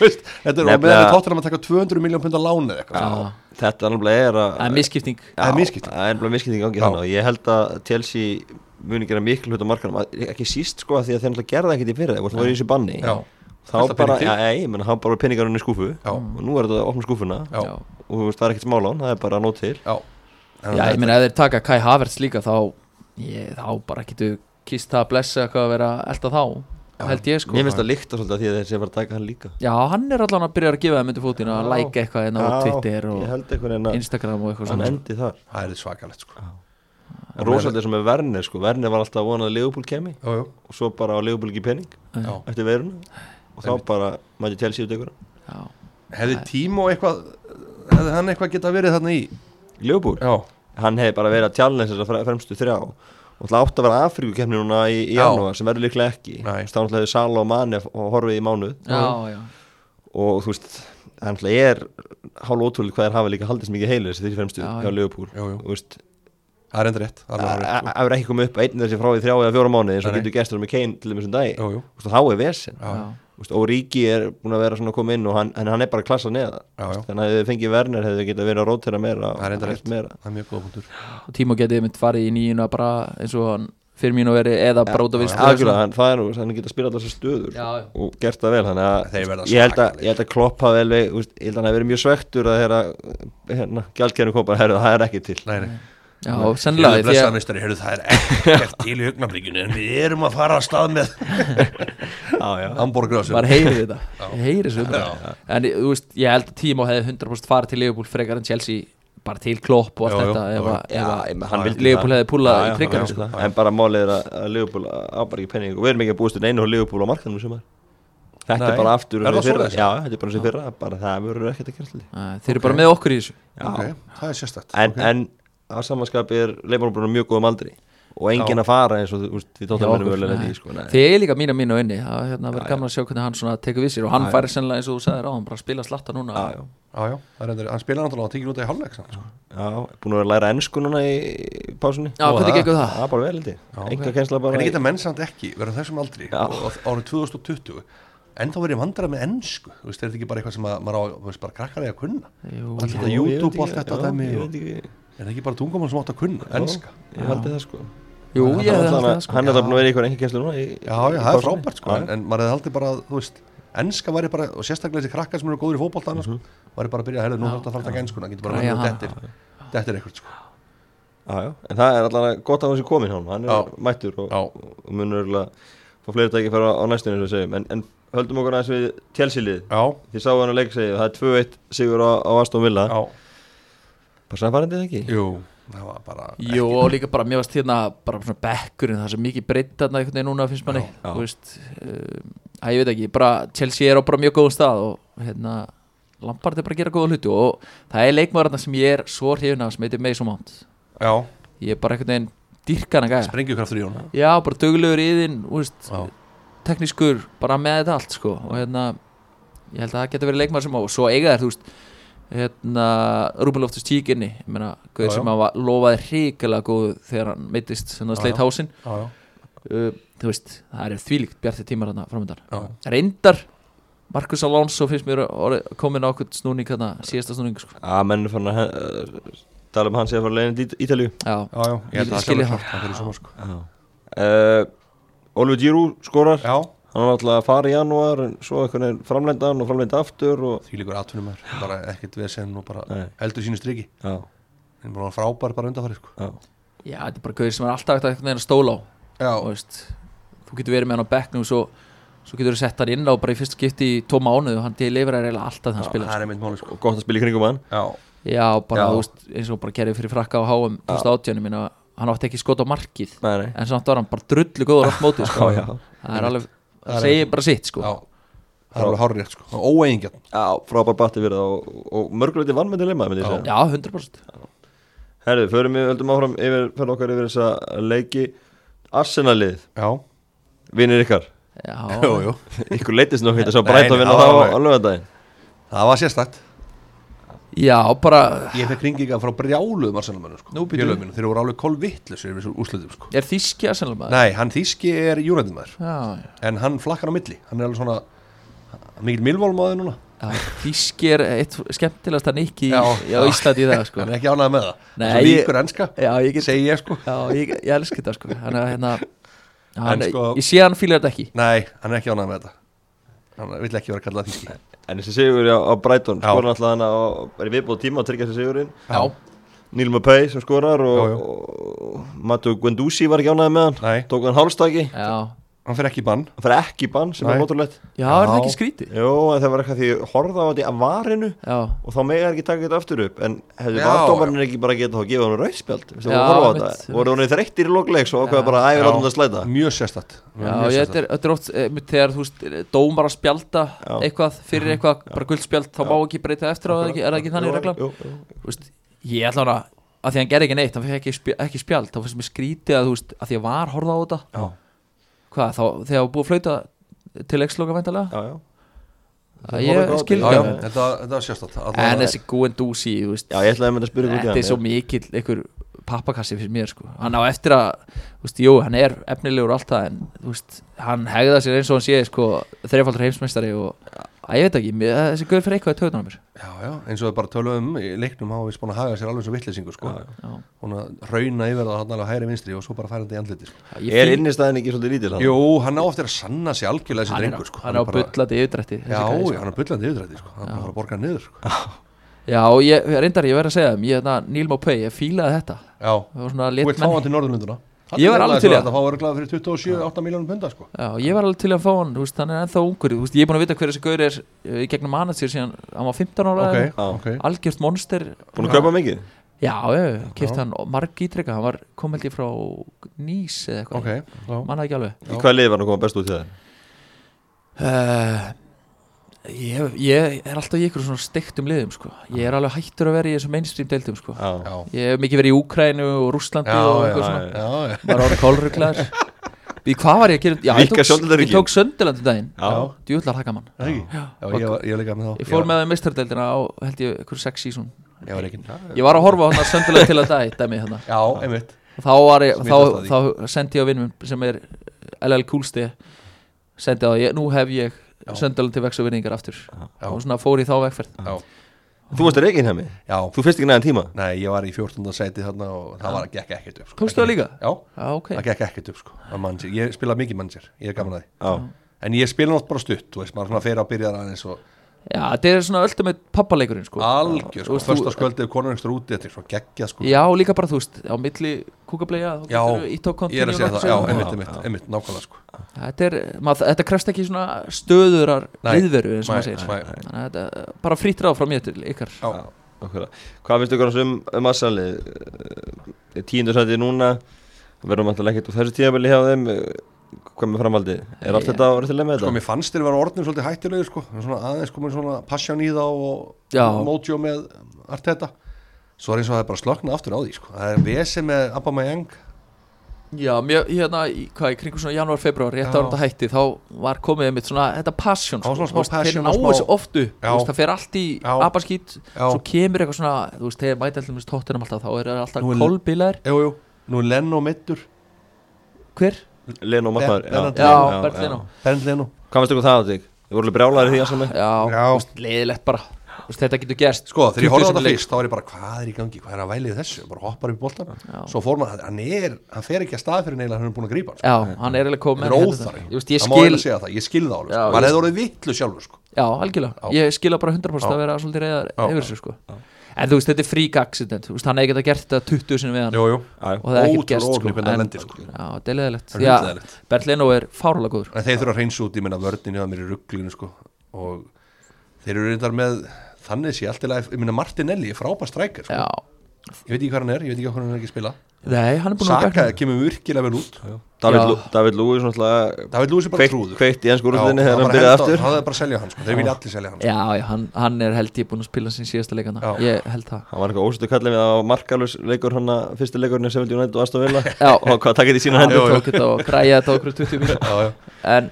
Veist, þetta er á meðan við tóttir að taka 200 miljón pundar eða eitthvað. Þetta náttúrulega er að Það er misskipting Það er misskipting. Það er náttúrulega misskipting í gangi Já. þannig og ég held að Chelsea muni gera miklu hlut á markanum að- ekki síst sko að því að þeir náttúrulega gerða ekkert í fyrir þeir voru í þessu banni Já. þá Fullt af bara, já, ei, menn, þá bara peningarinn í skúfu Já. og nú er þetta að opna skúfuna Já. Og þú veist, það er ekkert smálán, það er bara nót til Já, já ég meina ef þeir taka Kai Havertz líka þá ég, þá bara getur kist það að blessa eitthvað að vera elda þá held ég sko. Mér finnst það svolítið að því að þeir sé að fara að taka hann líka. Já, hann er allan að byrja að gefa þeim undir fótinn að læka eitthvað inn á Twitter Ég og að Instagram og eitthvað hann endi þar. Það er svakalegt sko. En Rósaldið sem er Werner sko, Werner var alltaf að vona að Leopold kemi og svo bara á Leopold ekki pening. Já. Eftir veiruna. Og þá bara mæti Chelsea út ykkur Já, Hefði Tímo eitthvað hefði hann eitthvað geta verið þarna í? Leopold, Já, hann hefði bara verið að challenge þessar fre- fremstu þrjá og það átti að vera Afríkukefni núna í, í janúar sem verður líklega ekki. Þá náttúrulega hefði Sala og Mane og horfið í mánuð. Já, já. og þú veist, það er hálf ótrúlega hvað er hafa líka haldist mikið heilir þessi því jú. Þú veist, það er enda rétt alveg það hárrétt, sko. er ekki komið upp einn þessi frá í þrjá eða fjóra mánuði eins og getur gestur með Kane til þessum dag þá er vesen og Ríki er búin að vera svona að koma inn og hann, hann er bara klassað neða já, já. Þannig að ef þið fengið Werner hefðu getað verið að rótera meira Það er enda og rétt. Það er mjög góða punktur. Og Tímo getið mitt farið í nýjuna bara eins og hann fyrir mín og verið eða hann, það er nú, hann geta spilað þessar stöður. Já, já. og gert það vel þannig að ég held að, svakalegir. ég held að Klopp hafi vel ég held að hann hafi verið mjög svektur að hérna, gjaldkerinu kom bara, herru, það er ekki til. Nei, nei Já, því heyrðu, það er ekkert til í augnablikinu en við erum að fara að stað með. Hamburger maður heyri þetta. Heyri en þú veist, ég held að Tímo hefði 100% farið til Leopold frekar en Chelsea bara til Klopp og allt þetta Leopold hefði pullað Já, í sko. já. en bara málið er að, að Leopold á bara ekki penning og við erum ekki að búist til einu og Leopold á markanum sem er þetta Nei. er bara aftur Er það sem fyrra. já, þetta er bara sem fyrra. Bara það verður ekkert að gera Æ, þeir eru bara með okkur í þessu. Það er sérstætt en, en að samanskapi er á mjög góðum aldri. Og enginn að fara eins og þú veist, við tóttum í sko, nei. Þið er líka mín og mín og inni. Það hérna, verður gaman að sjá hvernig hann svona tekur við sér. Og hann Já, færi sennilega eins og þú sagðir á hann bara að spila slatta núna. Já, já. Já, já, það er endur, hann spilaði náttúrulega og tekið út í hálfleik samt, sko. já, búin að vera að læra ennsku núna í pásunni. Já, Nú, hvernig það- gengur það? Já, bara vel held ég. Já, Enga ok. kensla bara En ég geta menn samt ekki, verður þessum aldri? Árið 2020 en þá verður ég vandrað með ennsku þú veist, er þetta ekki bara eitthvað sem að, maður á, þú veist, bara krakkar að kunna? Jú, Allt jú. þetta Jú, ég YouTube veit og allt ekki, þetta ekki. er það ekki bara tungumál sem átt að kunna, enska. Ég haldi það sko. Jú, Hann ég er hefði haldið að- það sko. Hann er það búin að vera í eitthvað enga kenslu núna í- Já, já, það er frábært sko, en, en maður hefði haldið bara, þú veist enska væri bara, og sérstaklega þessi krakkar sem eru góður í fótbolta annars, sko, væri bara að byrja, herðu, nú þarf þetta að fara að taka enskuna, getur bara verið hana. dettir dettir eitthvað, sko. Já, já, en það er allan gott að hann sé komin hann Bara sannfærandi eða ekki? jú, það var bara Jú, og líka bara, mér varst hérna bara svona bekkurinn, það er svo mikið breytt þarna einhvern veginn núna finnst manni, Já. þú veist uh, að ég veit ekki, bara Chelsea er á bara mjög góðum stað og hérna Lampard er bara að gera góða hluti og það er leikmaður þarna sem ég er svo hrifin af sem heitir Mason Mount. Já, ég er bara einhvern veginn dyrkan að gæja. Sprengjukraftur í hún Já, bara duglegur í þinn, Já, teknískur, bara með þetta allt sko. Og hérna, ég held að það geti verið leikmaður sem á og svo eiga þær, þú veist hérna, Rúben Loftus tíkinni ég meina, já. sem að lofaði hrikalega góðu þegar hann Já, sleitt já. hásinn. Já, já, uh, þú veist, það er þvílíkt bjartir tímar þarna framöndan reyndar, Marcus Alonso finnst mér komin á okkur snúning þarna, síðasta snúning sko. Já, menn fann að uh, tala um hann sé að fara leiðin í Ítalíu. Já, Já, já, ég held að það. Skilja það. Oliver Giroud skorar. Já, Hann var alltaf að fara í janúar en svo framlenda hann og framlenda aftur og því líkur atvinnum er bara ekkert vesen og bara Nei. heldur sínu striki. Það er bara frábær bara undanfæri sko. Já, já, þetta er bara gauður sem er alltaf hægt að að stóla á veist, þú getur verið með hann á bekknum svo, svo getur þú sett hann inn á bara í fyrst skipti í tó mánuð og hann delivera eiginlega alltaf þegar hann spilar það er einmitt máli sko. Og gott að spila í kringum hann. Já, Já, bara, Já. veist, eins og bara gerði fyrir frakka á HM 2018, ég minna, hann átti ekki skot á markið, Nei, nei. En samt var hann bara drullu góður átt mótið, sko. Það er alveg, Það segir bara sitt, sko. Já. Það er alveg hárið rétt sko Óeigingjarn. Já, frábær batti við það og, og mörguleiti vann með dilemma, myndi ég Já. segja. Já, 100% Herðu, förum við, höldum áfram yfir, fyrir okkar yfir þessa leiki. Arsenalið, Já, vinir ykkar. Já, jú, jú. Ykkur leitist nokkuð þetta svo Nei, brætt að nei, vinna það það var á lögadaginn Það var sérstætt já, bara Ég fekk ringinga frá brjáluðum Arsenalmönnum sko Þeir voru alveg úrslutum sko. Er þíski maður Nei, hann þýski er já, En hann flakkar á milli. Hann er alveg svona Mikil milvólmaður núna. Þíski er eitt skemmtilegasta nikki Já, á já. Íslandi í það, sko. Hann er ekki ánægð með það. Nei, Svo líkur enska Já, ég get, Segi ég sko. Já, ég, ég elska þetta, sko. Hann er hérna hann, sko- Ég sé hann fílar þetta ekki. Nei, hann er ekki ánægð með þetta Hann vill ekki vera kallað þýski En þessi sigur á, á Brighton, Já. skorar alltaf hann á, er í viðbóð tíma að tryggja þessi sigurinn. Já, Neil Mopay sem skorar og, og Matu Guendouzi var ekki ánæði með hann. Nei, Tók hann hálfstaki, já, hann fer ekki bann. Hann fyrir ekki bann sem Nei. er móturlegt já, er það ekki skrítið? Jó, en það var eitthvað því ég horfði á þetta að varinu Já, og þá mega ekki taka þetta aftur upp. En hefði Já. vardómarinn ekki bara getað þá að gefa hann rauðspjald Já, Já, einmitt. voru hann þreyttir í lokleiks og ákveða bara Já. látum það slæta? Mjög sérstætt Já, þetta, er, þetta er oft e, þegar þú veist, dómar að spjalda Já. eitthvað fyrir eitthvað, bara guldspjald þá má ekki breyta eftir á það, hvað, þá, þegar var búið að flauta til leiksloka væntalega Já, já. Að ég skil alveg. þetta, þetta var sérstætt en þessi Gúen Dúsi, þú þetta er svo mikill einhver pappakassi fyrir mér sko. Hann á eftir að, þú veist, jú, hann er efnilegur og allt það en, þú veist, hann hegða sér eins og hann sé, sko, þreifaldur heimsmeistari og, að ég veit ekki, þessi guður fyrir eitthvað í töðunum mér Já, já, eins og við bara tölum um í leiknum hafa við spána að haga sér alveg svo vittlesingu sko. Já. Hún að rauna yfir það hann alveg hægri vinstri og svo bara færa þetta í andliti sko. Er innistæðin ekki svolítið lítil hann? Jú, hann á eftir að sanna sig algjörlega þessi er, drengur sko. hann er á bara- bullandi yfirdrætti Já, já, sko. hann er bullandi yfirdrætti sko. hann er bara að borga hann niður sko. já, ég, reyndar, ég verð að segja hérna, Neil Mopay, ég fílaði þetta Hann Ég var alveg til í það. Það fá örglaða fyrir 27-8 miljónum punda sko. Já, ég var alveg til að fá hann, veist, hann er ennþá ungur veist, ég er búin að vita hver þessi gaur er uh, í gegnum manager síðan, hann var 15 ára Ok, eða- Já. ok algjört monster Búin að kaupa mikið? Já, já, kipti hann marg ítrykka hann var, kom held ég frá Nýs eða eitthvað, Ok, já mannaði ekki alveg Í hvað lið var hann að koma best út í það? uh, ég, ég er alltaf í ykkur svona steiktum liðum sko. ég er alveg hættur að vera í þessum mainstream deildum sko. Ég hef mikið verið í Úkrænu og Rússlandi Já, og eitthvað svona. já, já. bara orðið kólruglaður Í hvað var ég að gera? Já, ég tók, tók Söndiland í daginn. Já, Djúðlar haka mann Það ekki? Já, Já, ég var, ég var líka með þá. Ég fór með það mistardeildina á held ég ykkur sex season. Ég var ekki. Ég var að horfa á hann að Söndiland til að dag dæmi þarna. Já, einmitt. Og þá, var ég, þá, Smitast þá sendi ég á vinnum sem er LL Coolsti sendi á ég, nú hef ég Já. Söndiland til vex og vinningar aftur Já. og svona fór í þá vegferð Já, Þú varst að reikin hemmi já Þú fyrst ekki næðan tíma Nei, ég var í 14. sæti þarna og það var, gekk ekkert upp sko. Tókstu það líka? Já, Já, ok það gekk ekkert upp sko. Það. Ég spila mikið manager, ég er gaman að því Já, En ég spila nátt bara stutt, þú veist, maður svona fer á byrjar aðeins og Já, þetta er svona ultimate pappaleikurinn sko. algjör, Þú sko, veist, þú- första skvöldið konunungstur úti, þetta er svo geggjað sko. Já, líka bara þú veist, á milli kúkablega þá Já, ég er að segja það, já, einmitt, einmitt, einmitt, nákvæmlega sko. Þetta er, maður, þetta krefst ekki svona stöðurar Nei, viðveru eins og nei, maður segir. nei. Þannig að þetta bara frýtt ráð frá mér til ykkar. Já, okkur Hvað finnst ykkur um, um Assalið? Tíundur sæti núna. Verðum alltaf ekkert úr þessu tíðabili hjá þeim. eh, Hvað með framhaldi? Er allt þetta réttilega með sko, þetta? mér fannst þér vera orðin svolítið hættulegir sko svona aðeins komin svona passion í þá og Já. mojo með allt þetta Svo er eins og það er bara slöknað aftur á því sko Það er vesi með Abba Mayang Já, mjög, hérna, í, hvað, í kringum svona janúar, februar, rétt ára þetta hætti þá var komið einmitt svona, þetta passion smá þú veist, passion þeir smá- þessu oft upp, Já. þú veist, það fer allt í Já. svo kemur eitthvað svona þú veist, þegar mæta alltaf með tóttunum alltaf þá er það alltaf Nú kolbílar Jú, jú, nú er Leno mittur hver? Leno Já, Bernd Leno. Hvað finnst ykkur það á þig? Þið voru alveg brjálæri því að sem er Já, Já. þú veist, leiðilegt bara. Þú veist, þetta getur gerst. Sko, þegar ég 20 horfði á þetta fyrst, þá var ég bara, hvað er í gangi, hvað er að vælið þessu, bara hoppar upp Já. Svo fór maður, hann er, hann fer ekki að stað fyrir neila, hann er búin að grípa sko. Já, hann er eiginlega komið Þetta er Ég, veist, ég það má skil, eiginlega segja það, ég skil það alveg, sko. Hann ég- hefði orðið vitlu sjálfur, sko. Já, algjörlega. Ég skila bara 100% Já. að vera svolítið reyðar yfir þessu sko En þú veist, þetta er freak accident, veist, hann hefði getað gert þetta 20 sinni við hann. Jú, jú, og það er ekkert ótrúlega gerst sko. En- sko. Já, er leðilegt Það er Því að hundleiðilegt. Bernd Leno er fárlega góður. En þeir þurfa að reynsa út, ég meina vördin hjá mér í rugglinu, sko. Og þeir eru reyndar með, þannig sé allt í lagi, ég meina Martinelli er frábær strækir, sko. Já, Ég veit ekki hvað hann er, ég veit ekki hvað hann er ekki að spila nei, hann er búin að Saka kemur virkilega vel út. David, Lewis David Lewis er bara trúður. kveikt í Já, þegar hann byrjaði aftur. Það er bara að selja hann, sko, þeir vilja allir selja hann sko. Já, já, hann, hann er held ég búin að spila sin síðasta leikana Já. Ég held það. Hann var eitthvað ósættu kallið við á markalus leikur hann að fyrsti leikurinn er 70 United og Aston Villa. Já. og hvað takkið í sína hendur? Tók þetta og græja þetta okkur 20 mínútur Já, já, En,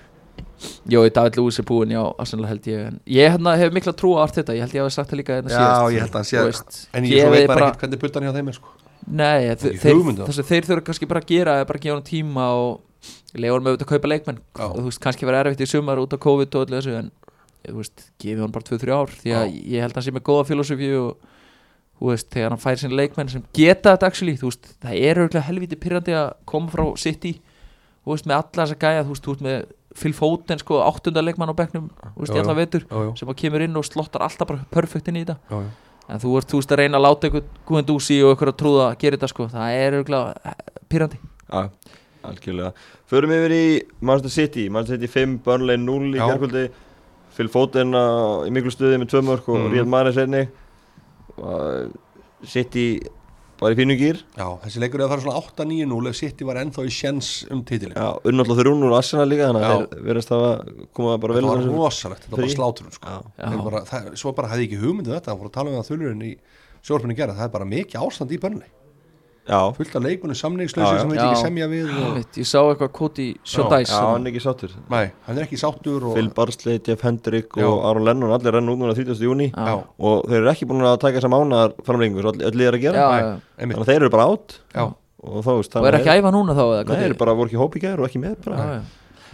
jú, David Lewis er búin já, Arsenal held ég En ég hérna, hef mikla trú á allt þetta Ég held ég hafi sagt það líka hérna Já, ég held að hann sé að- En ég veit bara bara- ekkert hvernig puttan hjá þeim er, sko Nei, þess að þeir þurfa kannski bara að gera er bara að gefa hann tíma og leiður með auðvitað að kaupa leikmenn. Já. og þú veist, kannski verið erfitt í sumar út af COVID og öllu þessu en þú veist, gefið hann bara 2-3 ár því að Já. ég held að hann sé með góða filosofi og þú veist, þegar hann fær sín leikmenn sem geta þetta actually, þú veist, það er auðvitað helviti pyrrandi að koma frá City þú veist, með alla þessa gæja, þú veist, þú veist með Phil Foden, sko, áttunda leikmann á bekknum þú veist, En þú ert, þú veist, að reyna að láta einhvern guðan dúsi og einhver að trúða að gera þetta sko. Það er auðvitað pyrrandi Já, algjörlega. Förum yfir í Manchester City. Manchester City 5, Burnley 0 í kærkvöldi Foden á, í miklu stuði með tvö mörg og Mhm. Ríad Maris einni og City var í fínu gýr Já, þessi leikur er að fara svona 8-9-0 ef City var ennþá í sjens um titilin Já, unnallega þrjúnur og Arsenal líka þannig að þeir verðast að koma bara vel Þetta var rosalegt, þetta var bara frí. sláturinn sko. Bara, það, Svo bara hefði ekki hugmyndið þetta hann fór að tala um það þulurinn í sjórfinni gera það er bara mikið ástand í börnli Já, fullt af leikunni Já, samningslösi sem veit Já. ekki semja við og, Einmitt, ég sá eitthvað kóti Sjóndæs já, hann er ekki sáttur. Nei, hann er ekki sáttur og, Phil Barsley, Jeff Hendrick Já. og Aron Lennon allir renn út núna 30. júni og þeir eru ekki búin að taka þessa mánar framlengingu svo öll, öll liðar að gera. Þannig að þeir eru bara átt og þá veist og er ekki að æfa núna þá eða Nei, þeir eru bara voru ekki í hóp í gær og ekki með bara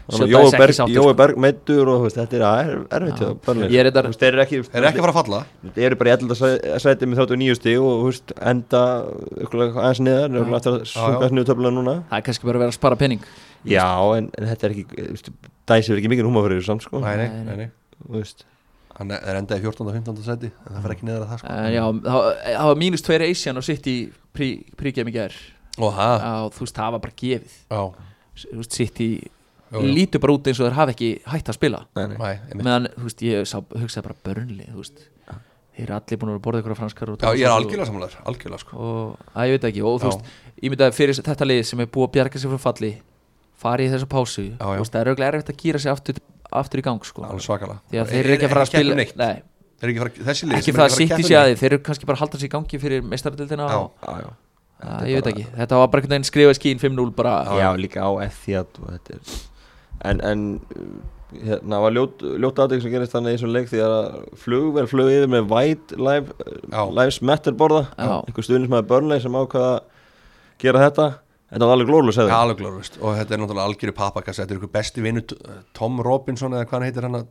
Þannig að Jói Berg, sko. Berg meiddur og þú veist, þetta er að er, erfitt er Þeir eru ekki, að fara að falla. Þeir eru bara í 11. sæti með 39 stig og þú veist, enda aðeins niðar, að það er kannski bara að vera að spara penning Já, en, en þetta er ekki þú veist, dæsi er ekki mikið húma fyrir þessu samt sko. Nei, nei, Nei, Þú veist, Hann er er endaði 14. og 15. seti en það fer ekki niður að það sko. En já, það það var mínus 2 Asian og sitt í príkjum í gær. Og það, Já, þú veist, það var bara gefið. Já, Þú veist, sitt í. Lítur bara út eins og þeir hafa ekki hægt að spila. Nei, nei. meðan, þú veist, ég sá, hugsaði bara börnli þú veist, þeir eru allir búin að borða ykkur franskar og Já, ég er algjörlega samlega, algjörlega sko. Og að ég veit ekki, og þú veist ég myndi að fyrir þetta lið sem er búið að bjarga sig frá falli fari í þessa pásu Já, já. þú veist, það er auðvitað erfitt að gýra sig aftur, aftur í gang sko. alveg að þeir eru ekki að fara að spila neitt. nei, Þeir eru ekki að fara, þessi lið ekki eru að ekki sitt í sig keppa að neitt. því þeir eru kannski bara að halda sér í gangi fyrir Já, ég veit ekki, þetta var bara einhvern veginn skrifa skín 5-0 bara Já, líka á Etihad og þetta En, en uh, hérna var ljót, ljót aðeins sem gerist þannig í þessum leik því að flugverð flög yfir með White live, Já. Lives Matter borða. Einhver stuðnis með Burnley sem ákvaða að gera þetta. Þetta var alveg glóðlust Já, alveg glóðvist og þetta er náttúrulega algjöru papakassa þetta er ykkur besti vinnu Tom Robinson eða hvað hann heitir hann að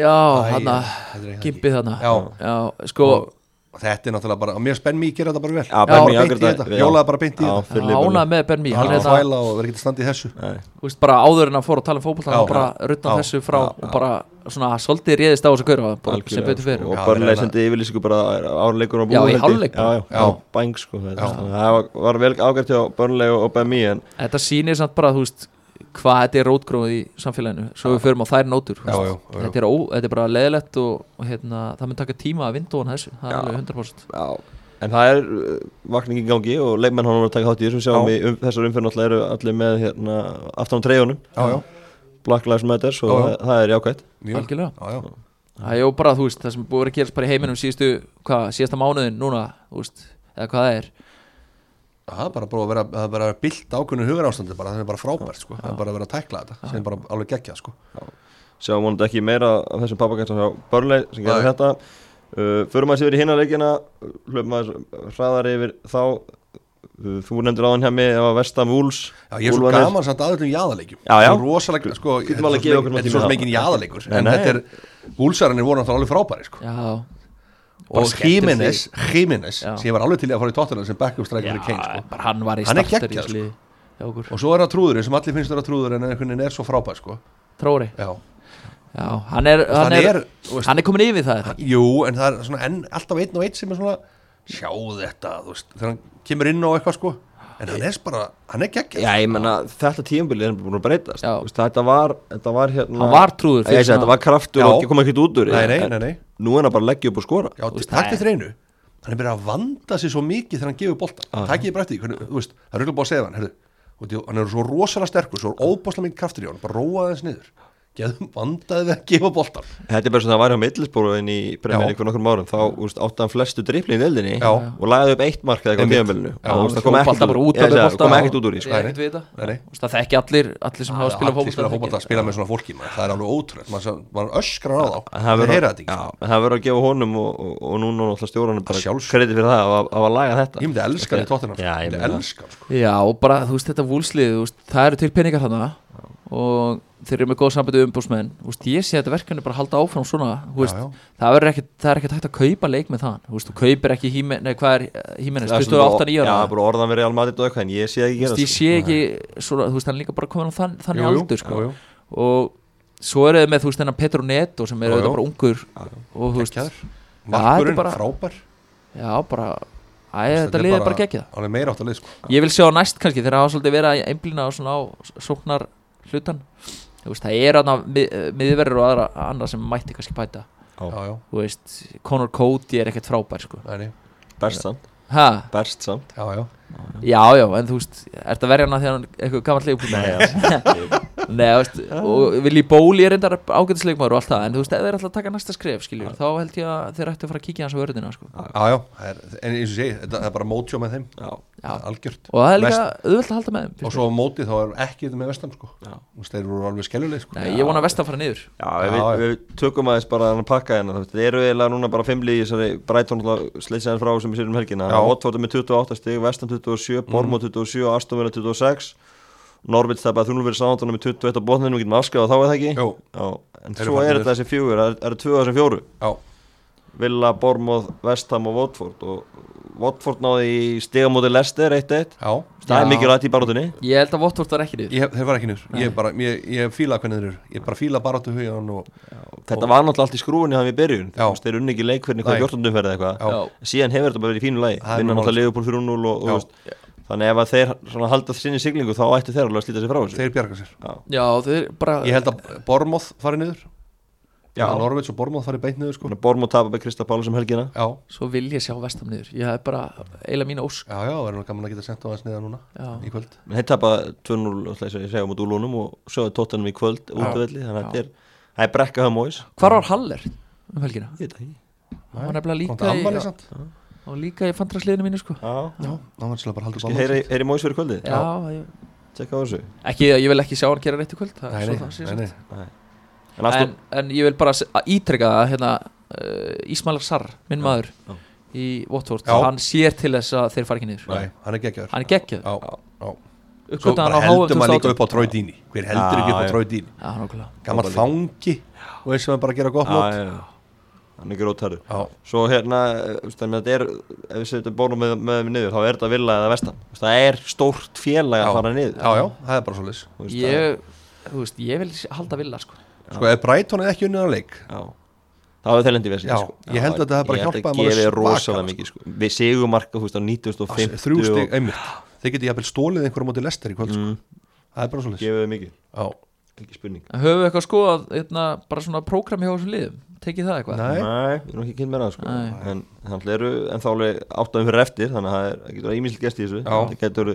Já, hann að er gimpið þarna. Já. Já, sko, og þetta er náttúrulega bara, og mér spenn mér gera þetta bara vel. Já, Ben Mee beint í afgreiddi þetta, þetta, já. hjólaði bara beint í Já, þetta. fyrir ánað með Ben Mee hann hann er að það, þvæla og verður ekki að standa í þessu. Nei. þú veist, bara áður en að fór að tala um fótbolta Já. og bara rutna Já. þessu frá Já. og bara svona svolítið réðist á þessu kurva bara sem Algjörlega, betur fyrir sko, Já, og Burnley reyna- sendi yfirlýsingu bara árleikur á Já, búið í hálfleik. Já, já, Já. já, bæng sko. Þetta, þannig að það var, var vel ágært hjá Burnley og, og Bemi en Þetta sýnir samt bara, þú veist hvað þetta er rótgróð í samfélaginu svo við förum á þær nótur Já, já, já, já. Þetta, er ó, þetta er bara leðilegt og, og hérna, það mun taka tíma að vinda hún þessu það er alveg 100% Já, en það er uh, vakning í gangi og leikmenn hann var að taka þátt í þessu sjáum Já. við um, þessar náttúrulega eru allir með hérna, aftan á já, Black Lives Matter og það, það er jákvæmt Algjörlega. já, já. Það er jó bara, þú veist, það sem búið að gerast bara í heiminum síðustu, hvað, síðasta mánuðin núna, þú veist, eða hvað það er það er bara að vera, það er bara bilt ákveðinu hugur ástandi bara, það er bara frábært sko, það er bara að vera að tækla þetta sem er bara alveg geggjað sko. Sjáum vonandi ekki meira af þessum pappakænsum hjá Burnley sem gerir Nei. þetta. Uh, förum að sér í hinna leikina hlöfum að hraðar yfir þá. Uh, þú nefndir áðan hjá mig ef að Vestam Wools Já, ég er svo Úlfarnir- gaman samt aðeins um jaðarleikjum. Já, já. Svo rosalega, sko, Getum þetta er alveg svo sem okkur ekki- tíma þetta er sem það. En þetta er, voru náttúrulega alveg frábæri sko. Já, Og Já. sem ég var alveg til í að fara í tóttunum sem backup striker fyrir Kane sko. hann var í Hann er starter í hjá okkur. Og svo er það trúðurinn sem allir finnst vera trúður en einhvern veginn er svo frábær sko. Tróri, Já, já, hann er hann hann er, er, veist, hann er komin yfir það er það ekki? Jú, en það er svona enn, alltaf einn og einn sem er svona Sjá þetta, þú veist, þegar hann kemur inn á eitthvað sko En hann er bara, hann er geggjað Já, ég menna þetta tímabili er búin að breytast. Veist, þetta var, þetta var hérna Hann var trúður fyrir segi, þetta var kraftur Já. og kom ekkert út úr Nei, nei, nei, nei. Nú er hann bara að leggja upp og skora. Já, veist, takk til þreinu. Hann er byrjað að vanda sig svo mikið þegar hann gefur boltan. Takk ég bara eftir, því, hvernig, þú veist, það er röglega búið að segja hann herðu, Hann er svo rosalega sterkur, svo óbáslega mikið kraftur í hann Bara róaði þess niður Geðum vandaði við að gefa boltan Þetta er bara svona að hjá Middlesbrough inn í Premier Já. League fyrir nokkrum árum. Þá úst, átti hann flestu drippli í deildinni Já. og lagði upp eitt mark eða eitthvað á úst, það kom ekkert út úr því Ég sko. þetta Það. Þekki allir, allir sem hafa spilað Allir spila fótbolta fótbolta, spila með svona fólki. Það er alveg ótrúlega Maður öskrar á þá. Það heyra þetta ekki Já, en það verður að gefa honum og, núna stjóranum bara kredit fyrir það að, laga þetta. Ég myndi elska hann í tóttina sko. Já, og bara, þú veist, þetta vúlslið, það eru til peningar þarna. Og þeir eru með góð sambandi umbúsmenn, þú veist, ég sé þetta verkefni bara halda áfram svona, Já, já. það það er ekkert hægt að kaupa leik með það, þú kaupir ekki híme, nei, hvað er hímenes, 28 Já, ára, bara orðan verið almadið og eitthvað en ég sé það ekki veist, ég sé ekki svona, þú veist, hann líka bara komin á þann, þannig Jú, jú, aldur, sko, jú, og svo eru þið með, þú veist, þennan Petro Neto sem er jú. auðvitað bara ungur og þú veist, þetta er bara- frábær. Já, bara æ, þetta liðið bara að lið sko. Ég vil sjá næst kannski þegar það hafa svolítið verið að einblýna á svona á sóknar hlutan veist, það er aðna miðverður og aðra annað sem mætti kannski bæta. Já, já, Þú veist, Conor Cody er ekkert frábær sko. Nei, nei. Berst samt, Ha, berst samt. Já, já. Já, já, en þú veist, ert að verja hana þegar hann er eitthvað gammalt leikbúl Nei, Nei, veist, og Vili Bóli er reyndar ágætisleikmaður og allt það En þú veist, ef þeir ætla að taka næsta skref, skiljur Þá held ég að þeir ættu að fara að kíkja hans á vörðina sko. Já, já, það er, en eins og sé, þetta það er bara mótjó með þeim já, Já. Algjört Og það er líka auðvelt að halda með þeim Og svo á móti þá er ekki þetta með vestam sko Já. Þú veist, þeir eru alveg skelluleg sko. Nei, ég vona að vestan fara niður Já, Já, við, já. við tökum aðeins bara að pakka hérna þú veist, Það eru eiginlega núna bara fimmli í þessari Brighton sleitsaðin Norvits tapaði 3-0 fyrir Sándunum með 21 á botninu, við getum afskjáða þá er það ekki? Já, en svo er þetta þessi fjögur, það eru tvö af þessum fjóru. Já, Villa, Bournemouth, Vestham og Watford og Watford náði í stigamóti Leicester 1-1 já. Það er rætt í baróttunni Ég held að Votvort var ekki niður. Ég, þeir var ekki niður, ég bara, ég, ég fíla hvernig þeir eru. Ég bara fíla baráttu hugan og Þetta var náttúrulega allt í skrúinni hann við byrjun. Já. Þú veist, Þeir unni ekki leikverðin eitthvað 14 umferð eða eitthvað. Síðan hefur þetta bara verið í fínu lagi Það vinna málið. náttúrulega Leopold 3-0 og, og Já. þú veist, þannig ef að þeir svona halda sinni siglingu þá ættu þeir alveg að slíta sig frá þessu. Þeir bjarga sér. Já. já þeir bara Ég held að Bormoth fari niður. Já. Norvits og Bormoth fari beint niður sko. Bormóð tapar með Krista Pála sem helgina. Já, Svo vil ég sjá vestam niður. Ég hef bara eiginlega mín ósk. Já, já, það er nú gaman að geta sendt á þess niður núna Já. í kvöld. Þeir tapar 2-0 ætla ég að segja, ég segja mútið úlunum og sjáðu tóttanum í kvöld útvelli þannig að er Það er brekka hjá Móis Hvar var Haller um helgina? Ég veit ekki. Hann var nefnilega líka í, og líka í fandrasliðinu mínu sko. Já, Já, það var svolítið bara haldið Skal heyri, heyri Móis fyrir kvöldið? Já, ég, Tjekka á þessu. Ekki, ég vil ekki sjá hann gera rétt í kvöld það, Nei, svo nei, það sé nei, nei. En Aston en, en ég vil bara se- að ítreka það hérna, uh, Ísmail Sarr, minn maður já. í Watford, Já. hann sér til þess að þeir fara ekki niður. Nei, hann er geggjaður. Hann er geggjað, Já, já. Svo uppgötta hann bara á HM heldur maður líka 2018 upp á Troy Dini Hver heldur Já, ekki upp á já. Troy Dini Já, nákvæmlega. Gammal fangi. Og veist sem hann bara að gera gott Já, mót? já, já Hann er grótarður Já, Svo hérna, eh, að þetta er Ef við setjum bónum með, með þeim niður Þá er þetta villa eða vestan. Það er stórt félag Já. að fara niður. Já, já, það er bara svolítið ég, þú veist, ég vil halda villa sko. Sko, ef Brighton er ekki unnið á leik Já. Það var lendi við Já, ég held að þetta hafi bara hjálpað Ég manni held að gefi svakalega, rosalega mikið sko. Við sigumarka, þú veist, á 9050 Þrjú stig, einmitt. Þeir geti jafnvel stólið einhverjum móti lester í kvöld sko. mm, Það er bara svolítið Gefið mikið, Já, ekki spurning. Höfum við eitthvað skoðað hérna, bara svona prógram hjá þessum liðum tekið það eitthvað? Nei. Nei, við erum ekki kynnt með það sko. En þannig eru en þá alveg áttaðum fyrir eftir Þannig að það er- getur ímýslega gest í þessu Já. Það getur